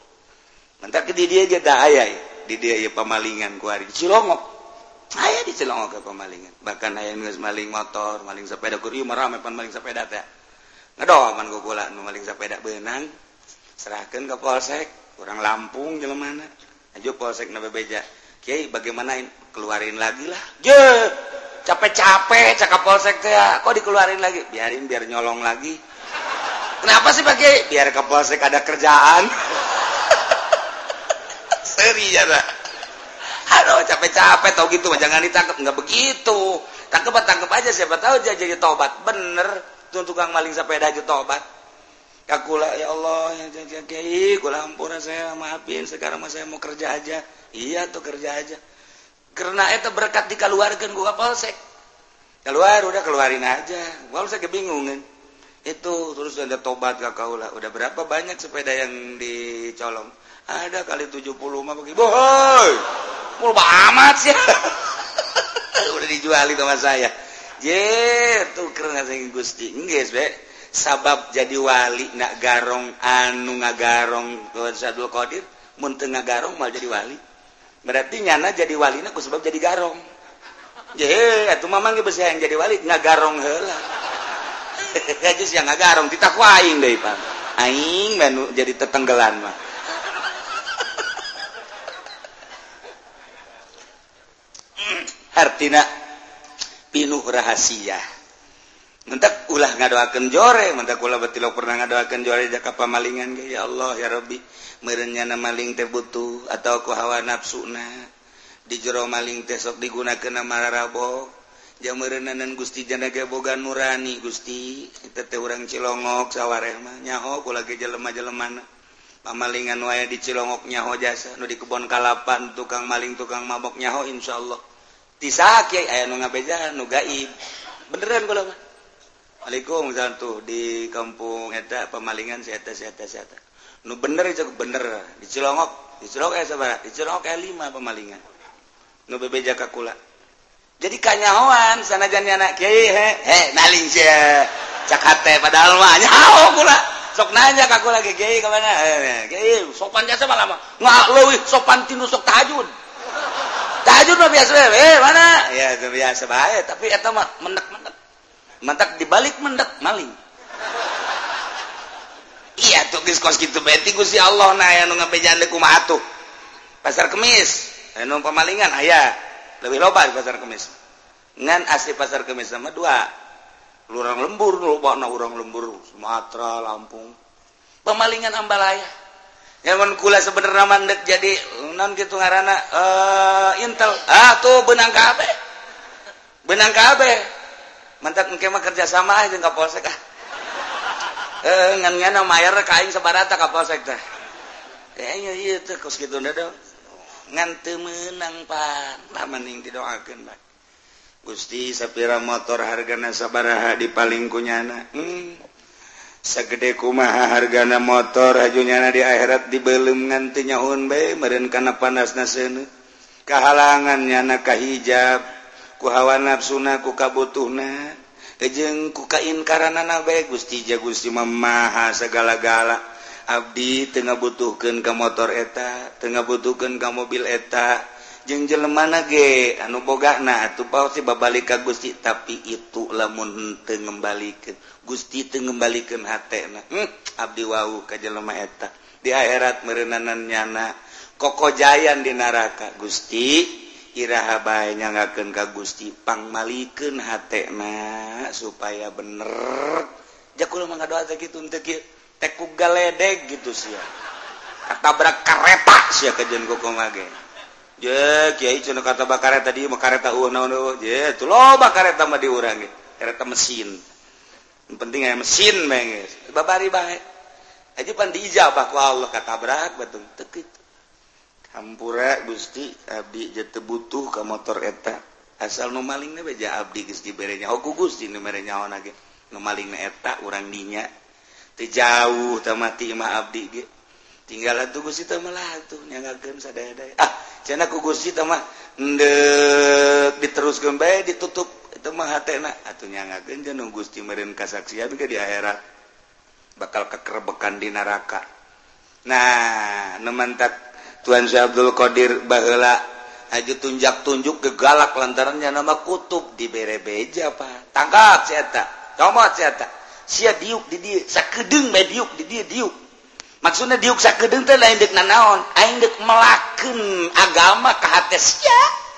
mentak ke dia aja dah ayah di dia ya pemalingan kuari cilongok saya dicelong ke pemalingan bahkan aya geus maling motor maling sepeda. Kuriu merame pan maling sepeda teh. Ngedoman gugula nu maling sepeda beunang serahkeun ke polsek kurang Lampung jelemana aja polsek na bebeja. Kiai bagaimana keluarin lagi lah. Je! Capek-capek cakap polsek teh kok dikeluarin lagi? Biarin biar nyolong lagi. Kenapa sih pakai biar ke polsek ada kerjaan. Seri ya nah. Aduh capek-capek tau gitu jangan ditangkap nggak begitu. Tangkap tangkap aja siapa tahu dia jadi tobat bener. Tuh tukang maling sepeda aja tobat kakula ya Allah ya ya kiai kula ampun saya maafin. Sekarang saya mau kerja aja. Iya tuh kerja aja. Karena itu berkat dikeluarkan gua polsek. Keluar udah keluarin aja. Gua saya kebingungan. Itu terus ada tobat lah udah berapa banyak sepeda yang dicolong? Ada kali 70 mah bagi boy pulba amat sih. Udah dijual itu sama saya. Je tuh keren saya gusti. Enggak be. Sabab jadi wali nak garong anu ngagarong ke Sadul Qadir mun teu ngagarong mal jadi wali. Berarti nyana jadi wali nak sebab jadi garong. Je atuh mamang ge besi yang jadi wali ngagarong heula. Aja yang ngagarong ditakuaing deui pan aing menu jadi tetenggelan mah. hartina pinuh rahasia. Mentak ulah ngadoakan jore mentak ulah betilo pernah ngadoakan jore jaka pamalingan ge ya Allah ya Rabbi merenyana maling teh butuh atau ku hawa nafsuna di jero maling teh sok digunakeun nama rabo jam merenanan Gusti janaga boga nurani Gusti. Eta teh urang Cilongok sawareh mah nyaho kula ge jelema-jelemana pamalingan wae di Cilongok nyaho jasa nu di kebon kalapan tukang maling tukang mabok nyaho insyaallah gaib. Beneran Assalamualaikum tuh di kampung eta pemalingan seta seta seta nu bener itu bener. Di Cilongok di Cilongok eh sabar. Di Cilongok eh lima pemalingan. Nu bebeja kakula jadi kanyahoan sanajannya anak kiai he. He naling sia cakate padahal mah nyaho kula. Sok nanya kakula ke kiai kemana? Kiai sopan jasa malah mah nggak leuwih sopan tinu sok tahajud. Tahajud mah biasa eh mana? Ya itu biasa bae tapi eta mah mendek-mendek mantak dibalik mendek maling. Iya tuh geus kos kitu beti Gusti Allah na aya nu ngabejan ku atuh. Pasar kemis anu pamalingan aya lebih loba di pasar kemis. Ngan asli pasar kemis sama dua lurang lembur loba na urang lembur Sumatera Lampung. Pemalingan ambalaya nyawan kula sebenarnya mandek jadi non gitu ngarana uh, intel. Ah tuh benang kabe. Benang kabe. Mantap mungkin mah kerjasama aja nggak polsek ah. Eh ngan ngan mayar kain sebarata kapolsek teh. Eh iya iya tuh kos gitu nda dong ngan menang pan lah mending didoakan pak. Gusti sapira motor hargana sabaraha di paling kunyana hmm. segede kumaha hargana motor hajunyana di akhirat dibelum nganti nyaun be meren kana panasna seuneu. Kahalangan nyana kahijab ku hawa nafsuna ku kabutuhna jeung ku kainkaranana bae Gusti ja Gusti Maha segala-gala. Abdi teu ngabutuhkeun ka motor eta teu ngabutuhkeun ka mobil eta. Jeung jelemana ge anu bogana atuh pasti babalik ka Gusti tapi itu lamun henteu ngembalikeun Gusti itu mengembalikan hmm, hm, Abdi Wow eta. Di akhirat merenanan nyana koko Jayan di naraka Gusti Iraha ngaken ka Gusti pang malikin supaya bener. Jakul mah doa gitu kitu teu kieu ku galedeg gitu sia. Katabrak kareta si kajian koko je kiai cenah kata bakareta di mah kareta eueuh naon eueuh je tuh loba kareta mah diurangi. ge. Mesin. penting mesin menges babari bae aja pan diijabah ku Allah katabrak berat betul. Tekit. Hampura eh, Gusti. Abdi jete butuh ke motor eta. Asal nu nomaling beja Abdi oh, Gusti berenya oh nu mere numerenya on nu malingna eta orang dinya. Teu jauh teu mati mah Abdi ge. Tinggal tuh Gusti teh malah tuh nyangakeun sadaya-daya. Ah cenah ku Gusti tama ndek diteruskeun bae ditutup. itu nyangakeun jeung Gusti Merin kasaksian ke di akhirat. Bakal kekerbekan di neraka. Nah nemantak Tuhan Abdul Qodir bahla aja tunjak tunjuk gegalak lantarannya nama kutub di berebeja Pak. Tangkap cetak comot cetak sia diuk di dia sakedeng bae diuk di dia diuk. Maksudnya diuk sakedeng teh lain dek nanaon aing dek melakeun agama ka hate sia.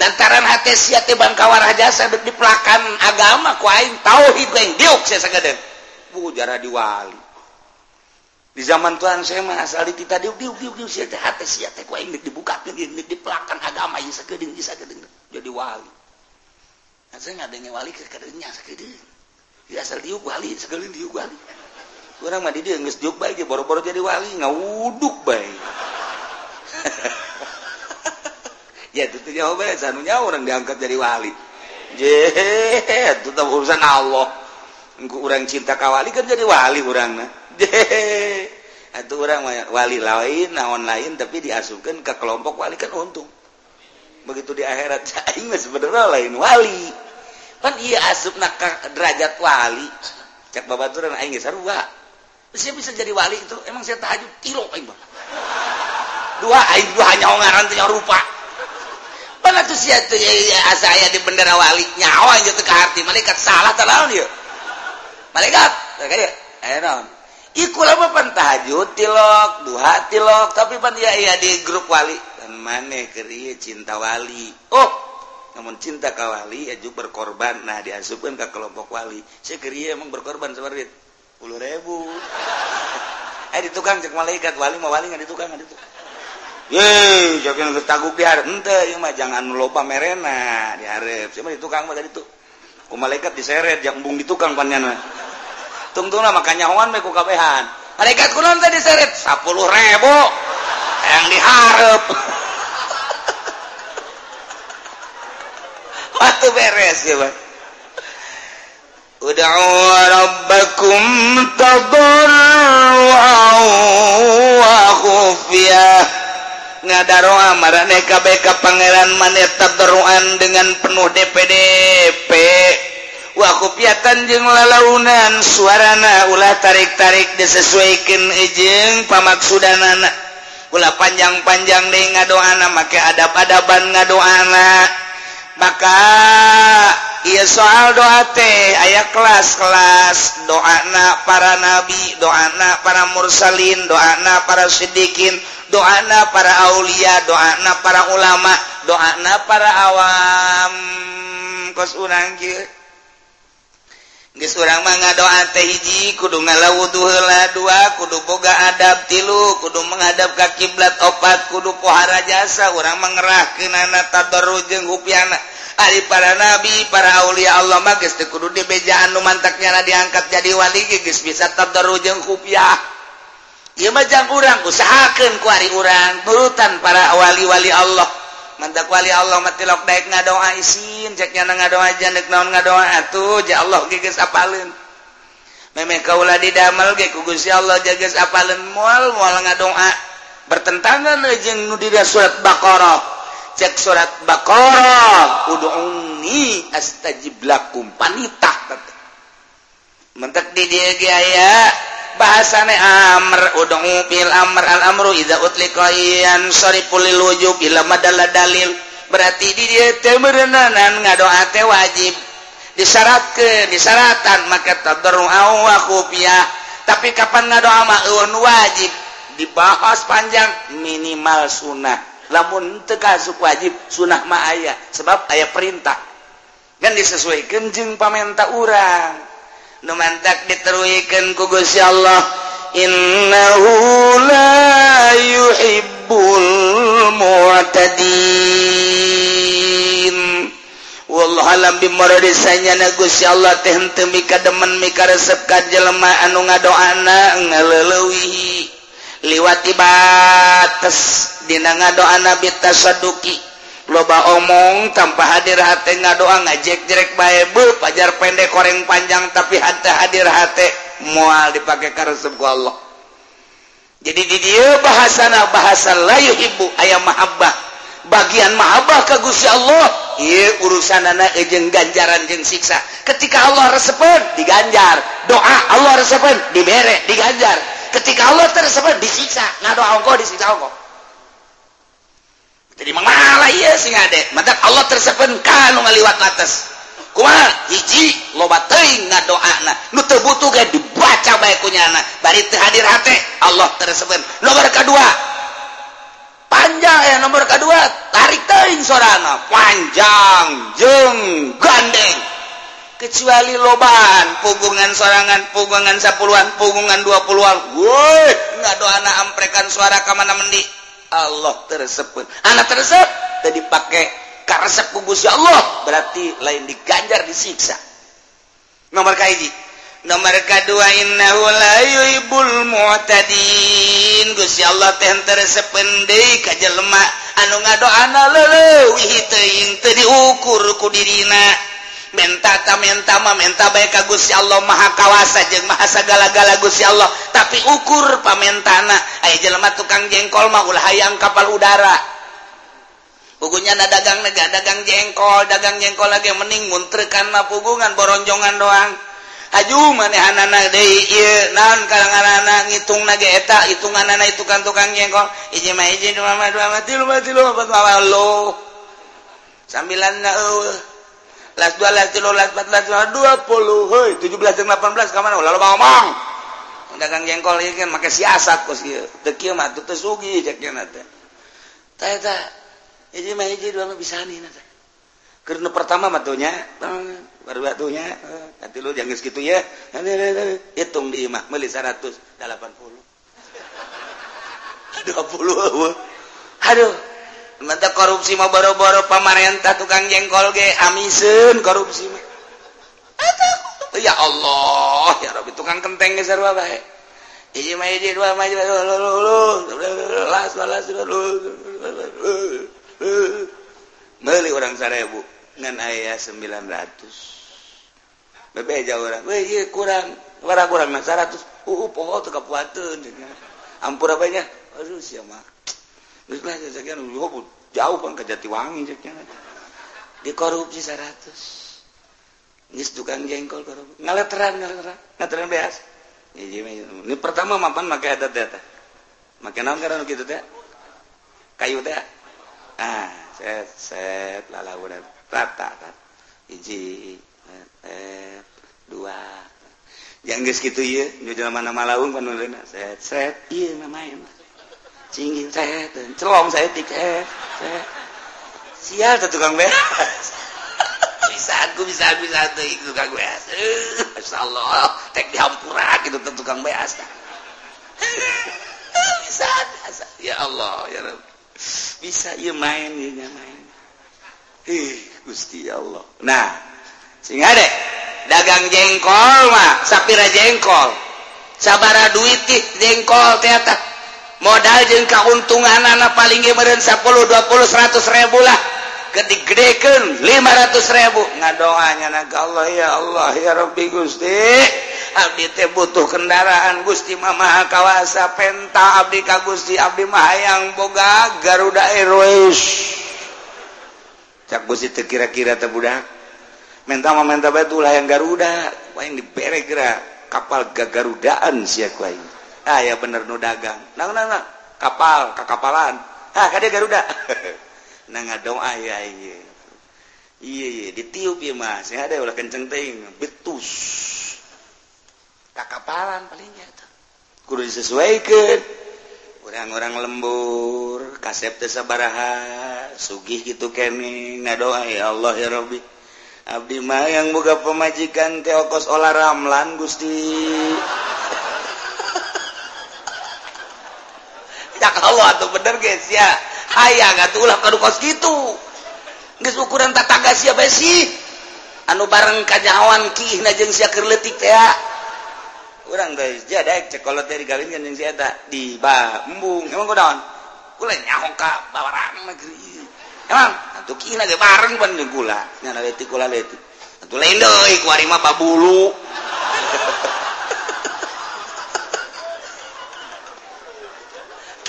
lantaran hati Bangkawa jasa diplakan agama ku aing tauhid diuk diwali. Di zaman Tuhan saya mah asal kita diuk diuk diuk diuk sia teh hate sia teh kuaing deuk dibuka deuk agama ieu sakedeung ieu sakedeung. Jadi wali. Nah saya ngadenge wali ke kadeunya sakedeung. Di asal diuk wali sakedeung diuk wali. Urang mah di dieu geus diuk bae ge boro-boro jadi wali ngawuduk bae. ya itu jawabannya sanunya orang diangkat jadi wali. Jeh tetap urusan Allah. Engku orang cinta kawali kan jadi wali orang nah. Je atau orang wali lain naon lain tapi diasupkan ke kelompok wali kan untung. Begitu di akhirat cahing sebenarnya lain wali. Kan iya asup nak derajat wali. Cak babaturan aing sarua. Saya bisa jadi wali itu emang saya tahajud kilo aing dua aing dua hanya ngaran tanya rupa Laku siat tuh asa aya di bendera wali nyawa ke hati malaikat salah terlalu dia malaikat Aaron eh, Iku lama pan tahajud tilok, duha tilok, tapi pan ya iya di grup wali dan mana keri cinta wali. Oh, namun cinta ke wali aju berkorban. Nah diasupkan ke kelompok wali. Saya keri emang berkorban seperti puluh ribu. eh di tukang cek malaikat wali mau wali nggak di tukang nggak di tukang. Ye, jokin tagu biar ente mah jangan lupa merena di diharap. Cuma di tukang mah tadi tuh. Ku malaikat diseret jak embung di tukang panjana. Tungtungna makanya hoan meh ku kabehan. Malaikat kunaon teh diseret? 10 ribu. Yang diharap. Waktu beres ya, Bang. Rabbakum tadarru'an wa khufyah ngadaroa marane KBK Pangeran maneta beruan dengan penuh DPDP wakupiatan jeng lalaunan suarana ulah tarik-tarik disesuaikan ijeng pamaksudan anak ulah panjang-panjang deui ngadoana make adab-adaban ngadoana. maka ia soal doa teh aya kelas-kelas doana para nabi doana para mursalin doana para seddikin doana para Aulia doana para ulama doana para awam. Kos unang disurang ngadoa teh hiji kudu ngala heula dua kudu boga adab tilu kudu menghadap ka kiblat opat kudu pohara jasa. Orang mengerah kenana tadarujeng hupiana. Ari para nabi para Aulia Allah magis kudu di bejaan numantaknya diangkat jadi wali gigis bisa tadarujeng hupiah. Iya majang urang usahakan kuari urang nurutan para wali-wali Allah. mantap wali Allah matilok daik ngadoa isin cek nyana ngadoa jandek naon ngadoa atuh ja Allah geges apalin. Memeh kaula didamel ge ku Gusti Allah jages apalin moal moal ngadoa. Bertentangan jeung nu dira surat Baqarah. Cek surat Baqarah ud'uni astajib lakum panitah mentek di dieu ge aya. bahasane Amr udung bil Amr al Amru idza utlikoyan sorry pulil wujub ila madalla dalil. Berarti di dia temerenanan ngadoa teh wajib. Disyarat ke disyaratan maka tadarru wa khufiyah tapi kapan ngadoa mah wajib? Dibahas panjang minimal sunnah. Lamun teu kasuk wajib sunnah mah aya. Sebab aya perintah. Kan disesuaikan jeung pamenta urang. numantak diteruikan ku Gusti Allah. Innahu la yuhibbul mu'tadin. Wallahu Gusti Allah teh henteu mikademen mikaresep ka jelema anu ngadoana ngaleulewihi liwati batas dina ngadoana bitasaduki loba omong tanpa hadir hati nga doa ngajek direk Bible pajar pendek koreng panjang tapi hanta hadir hati mual dipakai karena ku Allah. Jadi di dia bahasana bahasa layu ibu ayam mahabbah. Bagian mahabbah ke Gusti Allah. Iya urusan anak ejeng ganjaran jeng siksa. Ketika Allah resepon diganjar. Doa Allah resepon dibere diganjar. Ketika Allah tersebut disiksa. Ngadoa engkau disiksa engkau jadi mala sing maka Allah tersepenkan ngaliwat atas. Kuma hiji lobat ngadoa nutu butuh ga dibaca baikkunya anak dari hadir hati Allah tersepen nomor kedua. Panjang ya nomor kedua. Tarik teing sorana panjang jeng gandeng. Kecuali loban punggungan sorangan punggungan sepuluhan punggungan dua puluhan. Woi nggak doa anak amprekan suara kemana mendi. Allah tersebut. Anak tersebut tadi pakai karesep kubus ya Allah. Berarti lain diganjar disiksa. Nomor kaiji nomor kedua innahu la yuhibbul mu'tadin. Gusti Allah teh tersependei deui ka jelema. Anu ngadoana leuwih teuing teu diukur ku dirina menta ka menta baik Gusti Allah Maha Kawasa jeung Maha mahasagala-gala Gusti Allah. Tapi ukur pamentana aya jelema tukang jengkol maul hayang kapal udara. Pugunya nada dagang nega dagang jengkol dagang jengkol lagi mending muntrekan munterkan pugungan boronjongan doang. Aju manehana kalangan ngitung etak, hitungan anak itu kan tukang jengkol. Izin lo. sambilan na las 12 13 14 20 17 18 kemana lalu ngomong dagang jengkol ieu kan make siasat kos si teu kieu mah teu sugih cek nate teh. Tah eta mah hiji dua mah bisani nate karena pertama matunya baru atunya nanti eh, lu jangan segitu ya hitung di imah meuli 180 20 aduh. mata korupsi mau boro-boro pamarentah tukang jengkol ge amiseun korupsi mah ya Allah ya Rabbi tukang kenteng ge sarua bae hiji mah hiji dua mah dua las las meuli urang 1000 ngan aya 900 bebeja urang weh ieu kurang wara kurang 100 uh poho teu kapuateun ampura banyak aduh sia mah jauh kan ke Jatiwangi dikorupsi 100 Nis tukang jengkol korupsi ngaleteran ngaleteran ngaleteran beas ini pertama mapan make ada data make naon karena gitu teh kayu teh ah set set lalau rata rata hiji set dua. Yang geus kitu ieu nu mana malaung pan set set. Ieu mah cingin saya celong saya tiket teh sial tuh tukang beres bisa aku bisa bisa tuh itu tukang beres masya Allah tek dihampura gitu tuh tukang beres bisa ya Allah ya Rabb bisa ya main ya main ih gusti Allah nah sing ada dagang jengkol mah sapira jengkol sabara duit jengkol teater modal jeung kauntungan anak paling meren 10 20 100 ribu lah. Kedigedeken 500 ribu. Ngadoanya naga Allah ya Allah ya Rabbi Gusti. Abdi teh butuh kendaraan. Gusti Mama Kawasa. Penta Abdi ka Gusti. Abdi Mahayang Boga Garuda Airways. Cak Gusti teh kira-kira teh budak. Menta mah menta bae tuh yang Garuda. Paling dibere gerak kapal gagarudaan sia ku aing. Ah, ya bener nu dagang. Na kapal kakapalan. Ah, ha Garuda. Na dong ah, ditiup mas. Ada ulah kenceng ting betus. Kakapalan palingnya tuh kudu disesuaikan. Orang-orang lembur kasep tesabaraha sugih gitu kene ngadoa ya Allah ya Rabbi. Abdi mah yang boga pemajikan teokos olah ramlan Gusti. cak Allah atau bener guys ya. Hayang atuh ulah kadu kos gitu. Geus ukuran tataga sia bae sih? Anu bareng kanyawan kiihna jeung sia keur leutik teh urang geus jadek cekolot teh digawinkeun jeung sia eta di bambung. Emang kudaon kula nyaho ka bawaran mah emang? Atuh kiihna ge bareng pan jeung kula. Nya leutik kula leutik. Atuh lain deui ku ari mah babulu.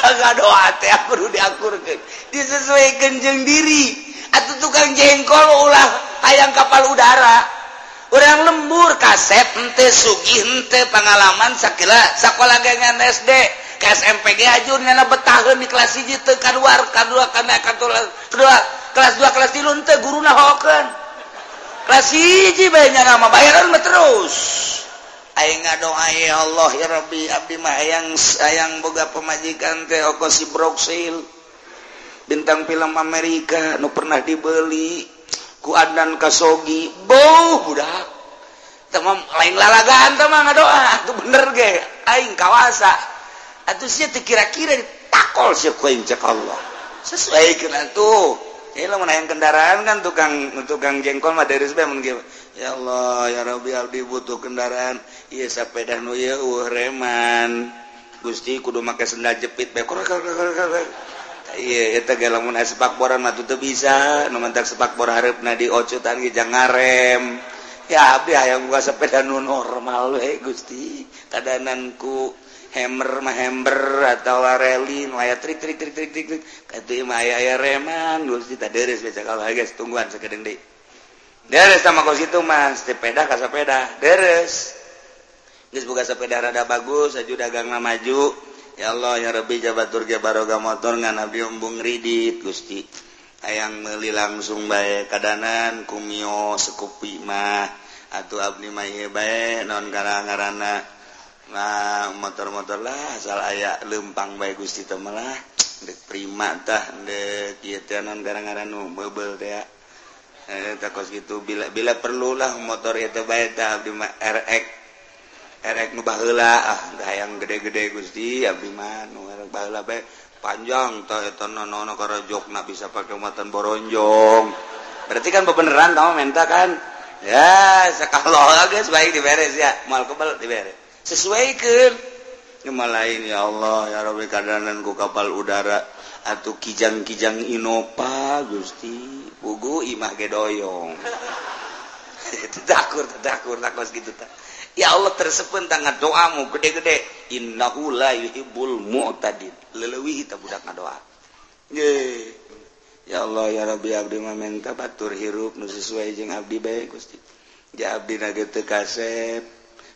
kagak doa teh perlu diakurkan disesuaikan jeng diri. Atau tukang jengkol ulah hayang kapal udara. Orang lembur kasep ente sugih ente pengalaman sakila sekolah gengan SD ke SMP ge ajur nyana betahun di kelas hiji teu kaduar kadua kana kedua kelas 2 kelas 3 teu guruna hokeun kelas hiji bae nyana mah bayaran mah terus. Aing ngadoa ya Allah ya Rabbi abdi mah hayang hayang boga pemajikan teh oko si Broxil. Bintang film Amerika nu pernah dibeli. Ku Adnan Kasogi beuh budak. Tamam lain lalagaan tamam ngadoa. Tuh bener ge. Aing kawasa. Atuh sia teu kira-kira ditakol sia ku aing cek Allah. Sesuai kana tuh. Ini lo menayang kendaraan kan tukang tukang jengkol mah dari sebelum ya Allah ya Rabbi Abdi butuh kendaraan. Iya sepeda nu ya uh, reman. Gusti kudu make sendal jepit bae. be Iya eta ge lamun sepak boran mah teu bisa. Nu mentak sepak bor hareupna diocutan ge jang ngarem. Ya Abdi hayang buka sepeda nu normal we Gusti. Kadananku hammer mah hammer atau rally nu aya trik trik trik trik trik. Kitu mah aya reman Gusti. Tadi deres beca kalau guys tungguan sakedeung deui. deres sama kos itu mas. Sepeda ka sepeda deres. Geus boga sepeda rada bagus aju dagangna maju. Ya Allah ya Rabbi jabatur ge baroga motor ngan nabi embung ridit Gusti. Hayang meuli langsung bae kadanan kumio sekupi mah. Atuh abdi mah bae non garang-garana nah motor-motor lah asal aya lempang bae Gusti teu malah dek prima tah dek ieu teh non garang-garana nu beubel teh eh, takos gitu. Bila bila perlulah motor itu bay di RX RX nu baheula ah hayang gede-gede Gusti abdi mah nu baheula bae. Panjang tah eta nono karajokna bisa pakai muatan boronjong. Berarti kan bebeneran tau menta kan? Ya sakalola geus baik diberes ya. Mal kebal diberes. Sesuaikan Nyuma lain ya Allah ya Rabbi kadanan ku kapal udara. Atau kijang-kijang Innova Gusti. bugu imah gedoyong takut takur takos gitu tak ya Allah tersepen tangan doamu gede-gede. Innahu la yuhibbul mu'tadin. Lelewi kita budak ngadoa ye ya Allah ya Rabbi abdi mah menta batur hirup nu sesuai jeung abdi bae Gusti. Ja abdi nage teu kasep.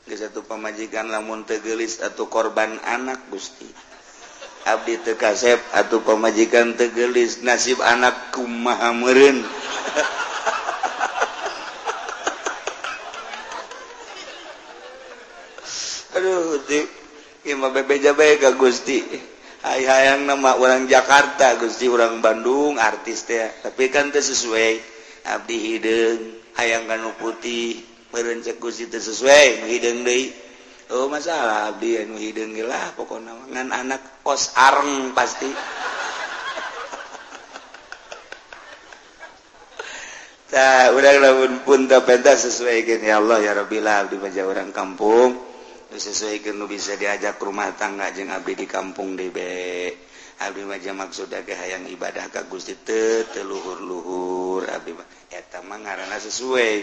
Geus satu pamajikan lamun teu geulis atau korban anak Gusti. Abdi tekasep atau pemajikan tegelis nasib anak kumaha meureun? Aduh di ima bebeja bae ka Gusti. Hay hayang nama orang Jakarta Gusti orang Bandung artis teh. Tapi kan teu sesuai. Abdi hideung hayang kanu putih. Meureun cek Gusti teu sesuai hideung deui. Oh masalah Abdi anu hidung gila pokoknya ngan anak kos areng pasti. Tah udah lamun pun tak pentas sesuai ya Allah ya Rabbil Abdi baca orang kampung. Sesuai nu bisa diajak rumah tangga jeng Abdi di kampung DB Abdi maja maksud ke hayang ibadah ka Gusti teu teluhur-luhur Abdi eta mah ngaranna sesuai.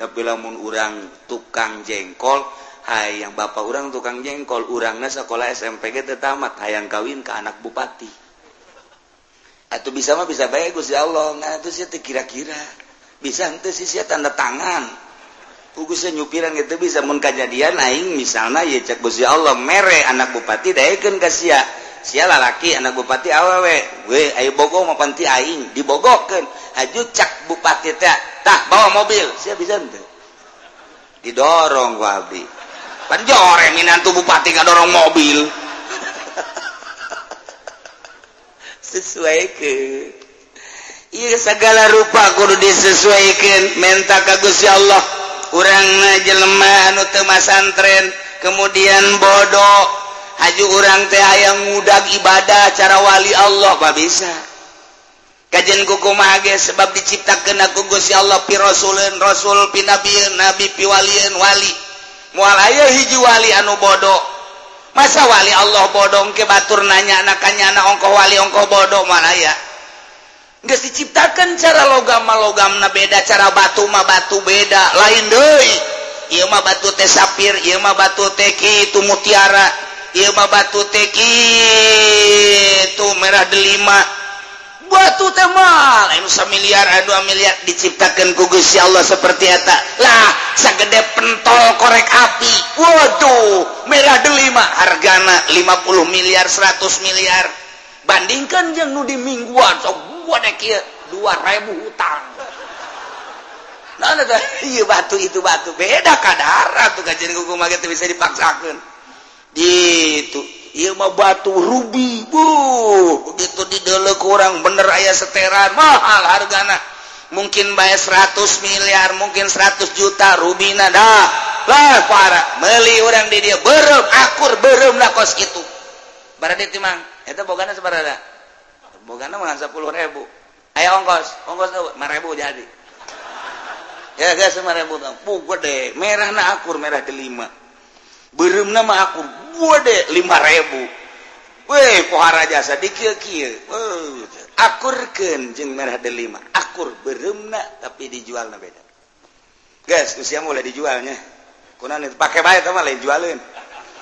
Tapi lamun urang tukang jengkol Hai yang bapak orang tukang jengkol. Urangnya sekolah SMPG tetamat hayang kawin ke anak bupati. Atau bisa mah bisa baik Gusti Allah. Nggak itu sih kira-kira. Bisa itu sih sih tanda tangan. Kugusnya nyupiran gitu bisa. Mun kejadian aing misalnya ya cek Gusti Allah mere anak bupati daekeun ka sia. Sia lalaki anak bupati awewe. We ayo bogo mau panti aing dibogokeun. Haju cak bupati teh tak bawa mobil. Sia bisa henteu didorong ku abdi. pan jore minantu bupati kadorong mobil. Sesuai ke iya segala rupa kudu disesuaikan. Menta kagus ya Allah. Orang jelema anu temas kemudian bodoh. Haju orang teh yang mudah ibadah cara wali Allah pak bisa. Kajian kuku mage sebab diciptakan aku Gusti Allah pi rasulin rasul pi nabi nabi pi walian wali. mualaya hiji wali anu bodoh masa wali Allah bodong ke batur nanya nakannya anak ongkoh wali ongkoh bodoh malaya nggak diciptakan cara logam logam na beda cara batu mah batu beda. Lain deh iya mah batu teh sapir iya mah batu teki itu mutiara iya mah batu teki itu merah delima. batu tema lain miliar 2 miliar diciptakan kugus ya Allah seperti ataklah segede pentol korek api. Waduh merah delima hargana 50 miliar 100 miliar. Bandingkan yang nu di mingguan so gua dek 2000 hutang. Nah, nah, nah, iya batu itu batu. Beda kadar tuh kajian kuku mage bisa dipaksakan gitu. Mau batu rubi begitu di dulu kurang bener ayah seteran. Mahal hargana. Mungkin bayar 100 miliar mungkin 100 juta rubina dah. Lah para meli orang di dia. Berem akur berem lah kos itu berarti timang itu bogana seberapa bogana mah sepuluh ribu. Ayo ongkos ongkos tuh ribu jadi. Ya guys lima ribu tuh. Gede. Merah na akur merah delima berem nama akur 5000 jasa akurken merah5 akur beremna tapi dijual beda. Guys usia mulai dijualnya. Pakai baik jualin.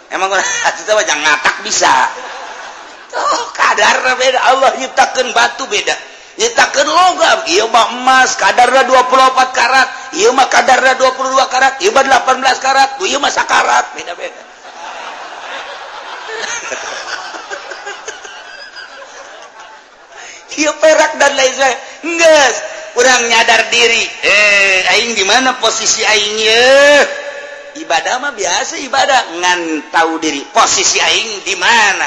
Emang ngatak bisa. Tuh kadar beda. Allah nyiptakan batu beda. Nyiptakan logam. Iya mah emas kadarnya 24 karat. Iya mah kadarnya 22 karat. Iya mah 18 karat. Iya mah sakarat. Beda-beda. Perak dan lain kurang nyadar diri. Eh gimana posisi aingnya ibadah mah biasa ibadah. Ngan tahu diri posisi aing di mana.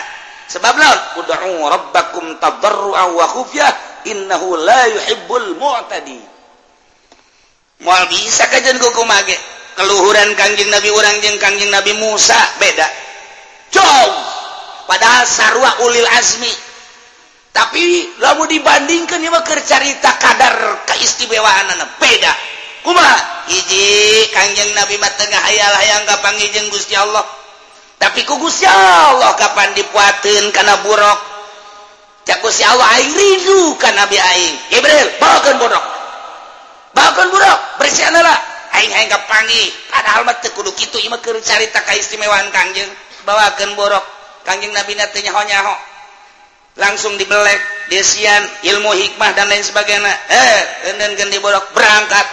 Sebablah ud'u rabbakum tadarruan wa khufyah innahu la yuhibbul mu'tadi moal bisa kajian kuku mage keluhuran kanjeng nabi orang jeung kanjeng nabi Musa beda Jong padahal sarwa Ulil Azmi. Tapi lalu dibandingkan mah cerita kadar keistimewaan anak beda. Kuma hiji kanjeng Nabi mah tengah hayal hayang kapan Gusti Allah. Tapi ku Gusti Allah kapan dipuatin karena buruk? Cak Gusti Allah aing rindu kan Nabi aing. Ibril bawakan buruk. Bawakan buruk bersih aing aing kapangi padahal mah teu kudu kitu ieu mah keur carita kaistimewaan kanjeng bawakan borok. Kanjeng Nabi nantinyanyaho langsung dibelek desian ilmu hikmah dan lain sebagainya. Eh diborok berangkat.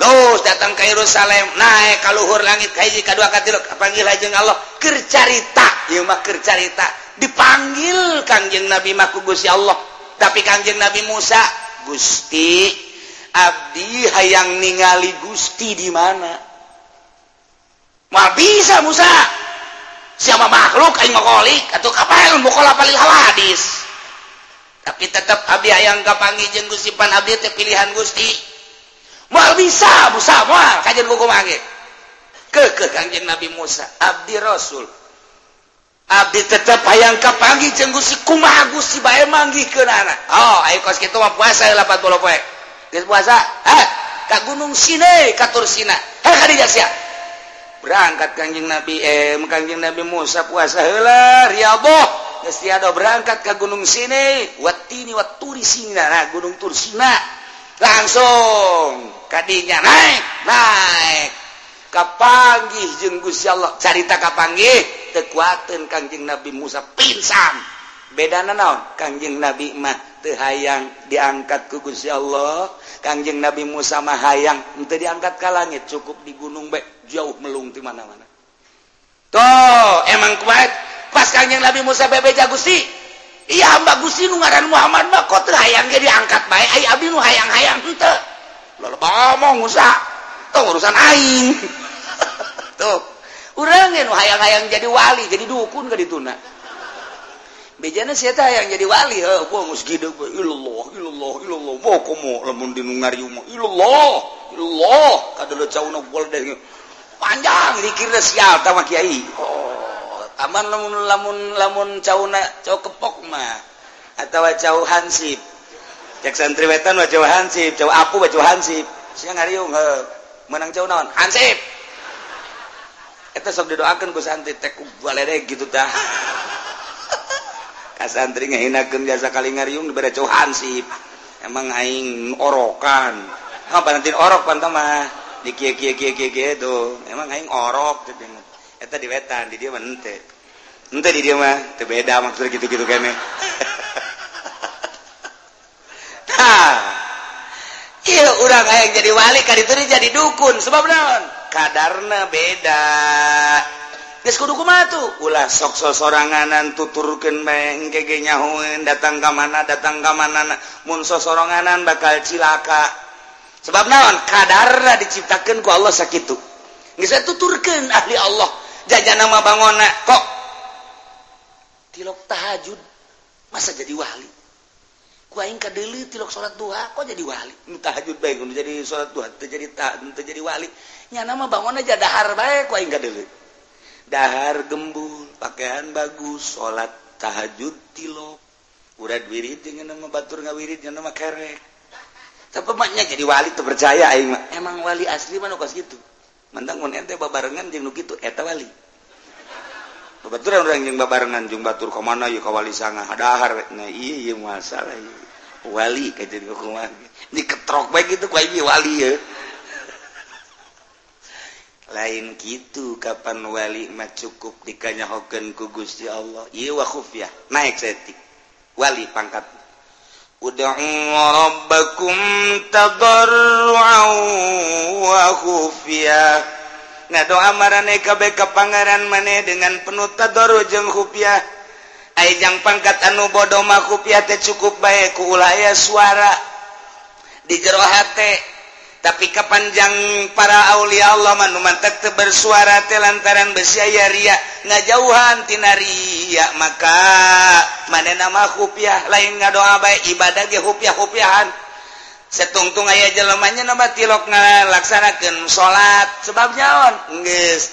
Terus datang ke Yerusalem naik kaluhur langit kaiji kedua katiluk panggil lajeng Allah. Kercarita ya mah kercarita dipanggil Kanjeng Nabi maku Gusti Allah. Tapi Kanjeng Nabi Musa Gusti abdi hayang ningali Gusti di mana? Mal bisa Musa. siapa makhluk aing ngokolik atau kapal mukola paling hadis. Tapi tetap abdi hayang kapangi jeung Gusti Pan abdi teh pilihan Gusti. Moal bisa busa moal kajen kuku ke ke kanjeng Nabi Musa abdi rasul. Abdi tetap hayang kapangi jeung Gusti kumaha Gusti bae manggihkeunana anak. oh ayo kos kitu mah puasa 80 poe. Geus puasa? Ha ka gunung Sinai ka Tursina heh ka berangkat Kanjing Nabi eh, M Kanjing Nabi Musa puasa hela Riyaboh geus ada berangkat ke gunung sini watini wat sini nah gunung tursina langsung kadinya naik naik. Kapanggih jeung Gusti Allah? Carita kapanggih? Teu Kanjing Nabi Musa pingsan. beda naon? Kangjeng Nabi mah teu hayang diangkat ku Gusti Allah. Kangjeng Nabi Musa mah hayang teu diangkat ka langit cukup di gunung bae jauh melung di mana-mana. Toh emang kuat pas Kangjeng Nabi Musa bebeja Gusti iya hamba Gusti nu ngaran Muhammad mah kok teu hayang ge diangkat bae? Ai abdi nu hayang-hayang henteu lalu ngomong Musa tong urusan aing. Tuh urang nu hayang-hayang jadi wali jadi dukun ka dituna. bejana saya teh yang jadi wali heuh, gua geus kieu gua illallah illallah illallah mau komo lamun di ngarium illallah illallah kadele cauna gol deh panjang dikira sial tah mah kiai. Oh aman lamun lamun lamun cauna cau kepok mah atawa cau hansip. Cek santri wetan mah cau hansip cau apu mah cau hansip. Sia ngariung heuh menang cau naon? Hansip! Eta sok didoakeun ku santri teh ku gitu tah. As antri ngahinakeun jasa kalingariung dibere cohan sih. Emang aing orokan. Ah nanti orok panta mah. Di kieu kieu kieu kieu gitu. Emang aing orok teh Eta di wetan di dia mah henteu. Henteu di dia mah teu beda maksud gitu-gitu kene. Tah. Iya urang aing jadi wali ka ditu jadi dukun sebab naon? Kadarna beda. ulah sokso soranganan tuturken meng kegenyaun datang ke mana datang ke mana munso soranganan bakal cilaka. Sebab naon? Kadarna diciptakan ku Allah sakitu. Bisa tuturkan ahli Allah. Jajan nama bangona kok? Tilok tahajud masa jadi wali? Ku aing kadeli tilok salat duha kok jadi wali? Tahajud bae jadi salat duha teu jadi teu jadi wali. Nya nama bangona jadahar bae ku aing kadeli. dahar gembul pakaian bagus salat tahajud tilok. Urat wirid dengan nama batur ngawirid dengan nama kerek. Tapi maknya jadi wali tuh percaya aing mah. Emang wali asli mana kos gitu mantang mun ente babarengan jeung nu kitu eta wali. Babaturan urang jeung babarengan jeung batur ka mana yeuh ka wali sanga? Dahar nah ieu masalah ieu. Wali ka jadi kumaha diketrok bae gitu ku aing wali ya lain gitu kapan wali mah cukup dikanya hoken ku Gusti Allah. Ieu wa khufyah naik setik. Wali pangkat. Ud'u rabbakum tadarruan wa khufyah. Nah doa marane kabeh ka pangaran maneh dengan penuh tadarru jeung khufyah. Aijang pangkat anu bodoh mah khufyah teh cukup bae ku ulah suara. Di jero hate tapi kepanjang para Aulia Allah manumantak bersuara te lantaran bersyaya ria ngajauhantinaria maka mana nama hupiah lain ngadoa baik ibadah ge hupiah-hupiahan. Setungtung aya jelemahnya nama tilok ngalaksanakan salat sebab jaon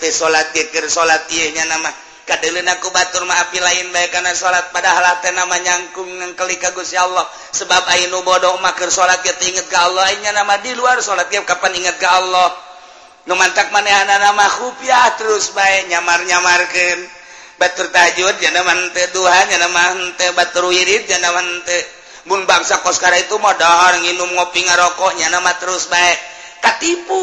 salat tikir salat ieu nya nama kadalin aku batur maafi lain baik karena salat padahal nama nyangkung nengkeli ka Gusti Allah. Sebab ainu bodoh maker salat ya inget ke Allah nya nama di luar salat ya kapan inget ke Allah. Nu mantak manehana nama khufiyah terus baik nyamar-nyamarkeun batur tahajud jana man teu duha jana man teu batur wirid jana man teu mun bangsa koskara itu mah dahar nginum ngopi ngarokok nya nama terus baik katipu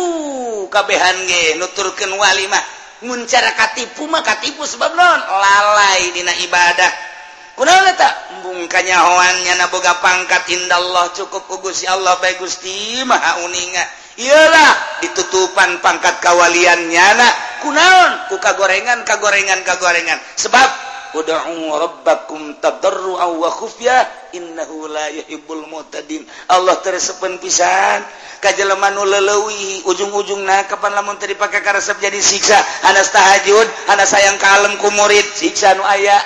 kabehan ge nuturkeun wali mah. muncara katipu mah katipu sebab non lalai dina ibadah. Kunaon eta? Embung kanyahoan nyana boga pangkat. Indallah cukup ku Gusti Allah bae Gusti Maha Uninga. Iyalah ditutupan pangkat kawalian nyana kunaon? Ku kagorengan kagorengan kagorengan. Sebab ud'u rabbakum tadarruan wa khufyah. innahulaibul mutadin. Allah tersepen pisan kajjeleman lelewi ujung-ujung nah kapan lamun tadi pakai karesep jadi siksa anas tahajud anak sayang kalem ku murid siksa nu aya.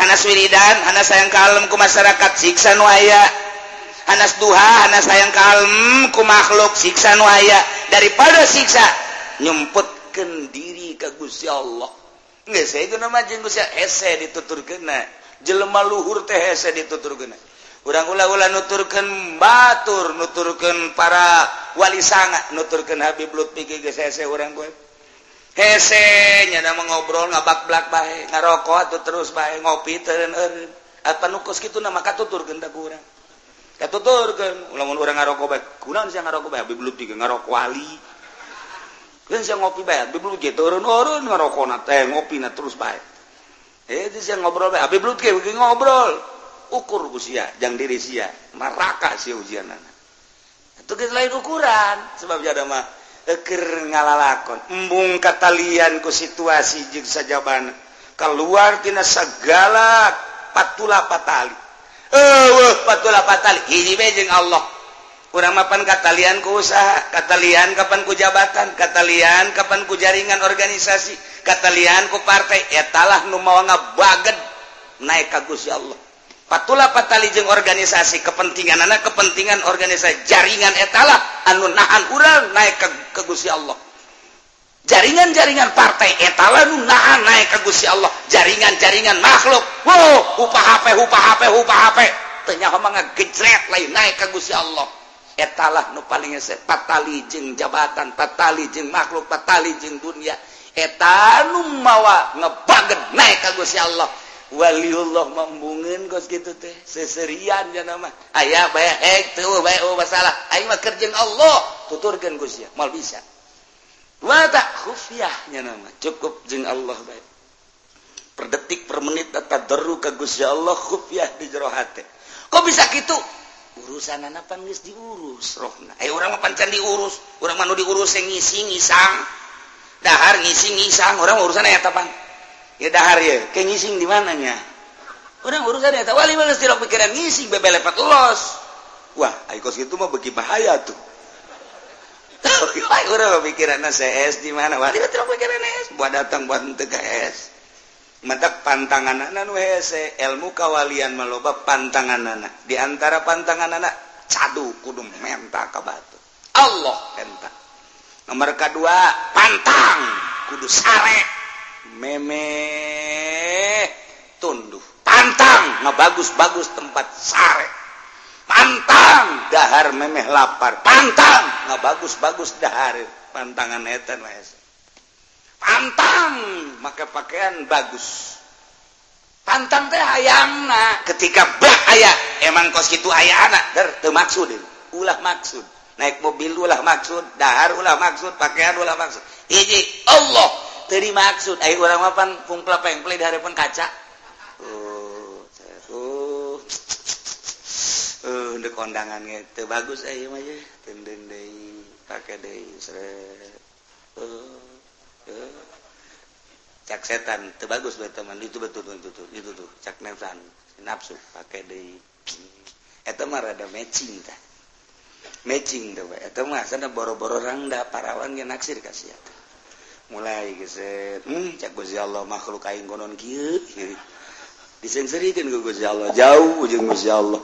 Anas wiridan anak sayang kalem ku masyarakat siksa nu aya. Anas duha anak sayang kalem ku makhluk siksa nu aya. Daripada siksa nyemputkan diri ke Gusti Allah. Nggak, saya itu nama jenggus ya, ese ditutur kena. jelema luhur teh hese dituturkeun. Urang ulah-ulah nuturkan batur nuturkan para wali sangat nuturkan Habib Lutfi hese orang gue. Hese nyana ngobrol ngabak blak bae ngarokok atau terus bae ngopi teren eren apa nukus gitu nama katuturkan tak kurang katuturkan ulangun orang ngarokok bae. Kunaon sih ngarokok bae? Habib Lutfi ngarokok wali. Kan saya ngopi bae Habib gitu, turun-turun ngarokok nate ngopi na terus bae. Eh, ngobrol ngobrol. Ukur usia jangan diri sia. Maraka si ujian anak kita lain ukuran. Sebab ada mah eker ngalalakon. Embung katalian ku situasi jeung sajaban. Keluar tina segala patula patali. Eueuh patula patali. Ini bae jeung Allah. Kurang mapan katalian ku usaha katalian kapan ku jabatan katalian kapan ku jaringan organisasi. katalianku partai etalah nu mau ngabaget naik kagus ya Allah. Patula patali jeung organisasi kepentingan anak kepentingan organisasi jaringan etalah anu nahan urang naik kagus ya Allah. Jaringan-jaringan partai etala nu nahan naik kagus ya Allah. Jaringan-jaringan makhluk wow upah HP upah HP upah HP ternyata mangga gejret lain naik kagus ya Allah. Etalah nu paling patali jeng jabatan patali jeng makhluk patali jeng dunia. etanum mawa ngebaget. Naik ka Gusti Allah. Waliullah membungin kos gitu teh. Seserian ya nama. Ayah bae eh, ek teu bae oh masalah. Ayah mah kerjeng Allah. Tuturkeun Gusti mal bisa. Wa tak khufiyah nya nama. Cukup jeung Allah bae. Per detik per menit tadarru ka Gusti Allah khufiyah di jero hate kok bisa gitu? Urusan anak pan geus diurus rohna. Eh urang mah pancen diurus. Urang mah diurus yang ngisi ngisang. Dahar ngisi ngisang orang urusan ya tapan ya dahar ya. Kayak ngising di mananya? Orang urusan ya wali mana sih pikiran ngisi bebe lepat los. Wah aikos itu mah bagi bahaya tuh. Orang pikiran CS di mana? Wali tidak pikiran es buat datang buat untuk es mata pantangan anak WC ilmu kawalian meloba pantangan anak. Di antara pantangan anak cadu kudu menta ke batu Allah menta nomor kedua pantang. Kudu sare. Meme. Tunduh. Pantang. Ngebagus-bagus tempat sare. Pantang. Dahar memeh lapar. Pantang. Ngebagus-bagus dahar. Pantangan etan wes pantang. Maka pakaian bagus. Pantang teh hayangna. Ketika bah ayah emang kos itu ayah anak der teu maksud ulah maksud. naik mobil ulah maksud dahar ulah maksud pakaian ulah maksud. Hiji Allah. Tadi maksud. Ayo orang mapan pungkla pengple di hadapan kaca. Oh, uh oh, uh uh untuk kondangannya itu bagus ayo aja tenden deh pakai deh seret. Uh uh cak setan. Itu bagus buat teman. Itu betul betul itu tuh cak setan nafsu. Pakai deh. Eh, itu mah rada matching ta matching sana boro-boro rangda parawan naksir kasih mulai geset hmm, cak Gusti Allah makhluk aing konon kieu. Disenserikeun ku Gusti Allah jauh jeung Gusti Allah.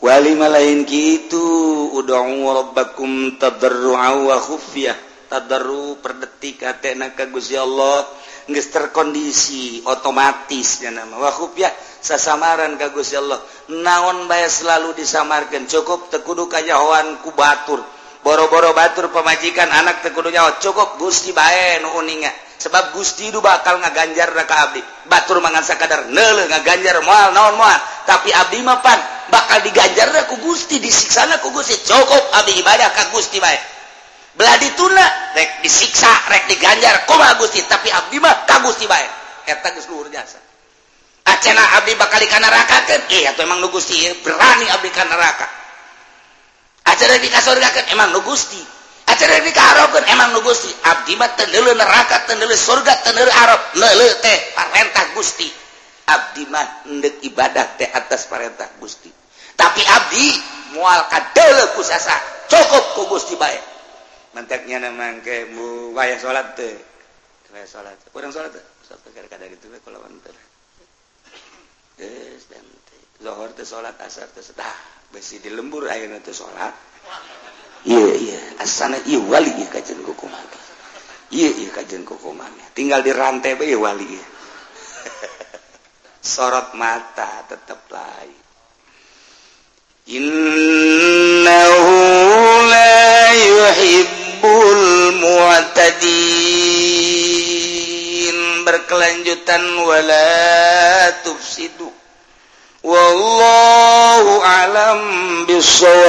Wali malain kitu ud'u rabbakum tadarru'a wa khufyah tadarru perdetik atena ka Gusti Allah. Geus terkondisi otomatis ya nama. Wa ya sasamaran kagus Allah. Naon bay selalu disamarkan cukup tekudu kajjahoan ku Batur. Boro-boro Batur pemajikan anak tekudunya cukup Gusti baye sebab Gusti itu bakal ngaganjar raka Abdi. Batur mangasa kadar nele ngaganjar moal naon moal? Tapi Abdi mapan bakal diganjar ku Gusti disiksana ku Gusti. Cukup Abdi ibadah ka Gusti baik belah dituna rek disiksa rek diganjar kumaha Gusti? Tapi abdi mah ka Gusti bae. Eta geus luhur jasa. Acena Abdi bakal ikan neraka kan? Eh, atuh emang nugusti ya? Eh, berani Abdi kan neraka. Acara di kasorga kan emang nugusti. Acara di kaharap kan emang nugusti. Abdi mah tenele neraka, tenele surga, tenele arab, nele teh Parentah gusti. Abdi mah ndek ibadah teh atas parentah gusti. Tapi Abdi mual kadele kusasa cukup ku gusti baik. Manteknya namang ke mu wayah sholat teh. Wayah sholat. Kurang sholat teh. Sholat kadang-kadang itu kalau mantel. Zohor tuh sholat asar tuh setah besi di lembur ayeuna tuh sholat. Iya iya. Asana iya wali iya kajian kukuman iya iya kajian kukuman tinggal di rantai be iya wali iya. Sorot mata tetap lain innahu la yuhibbu tadi berkelanjutan wala tufsidu wallahu alam bisawab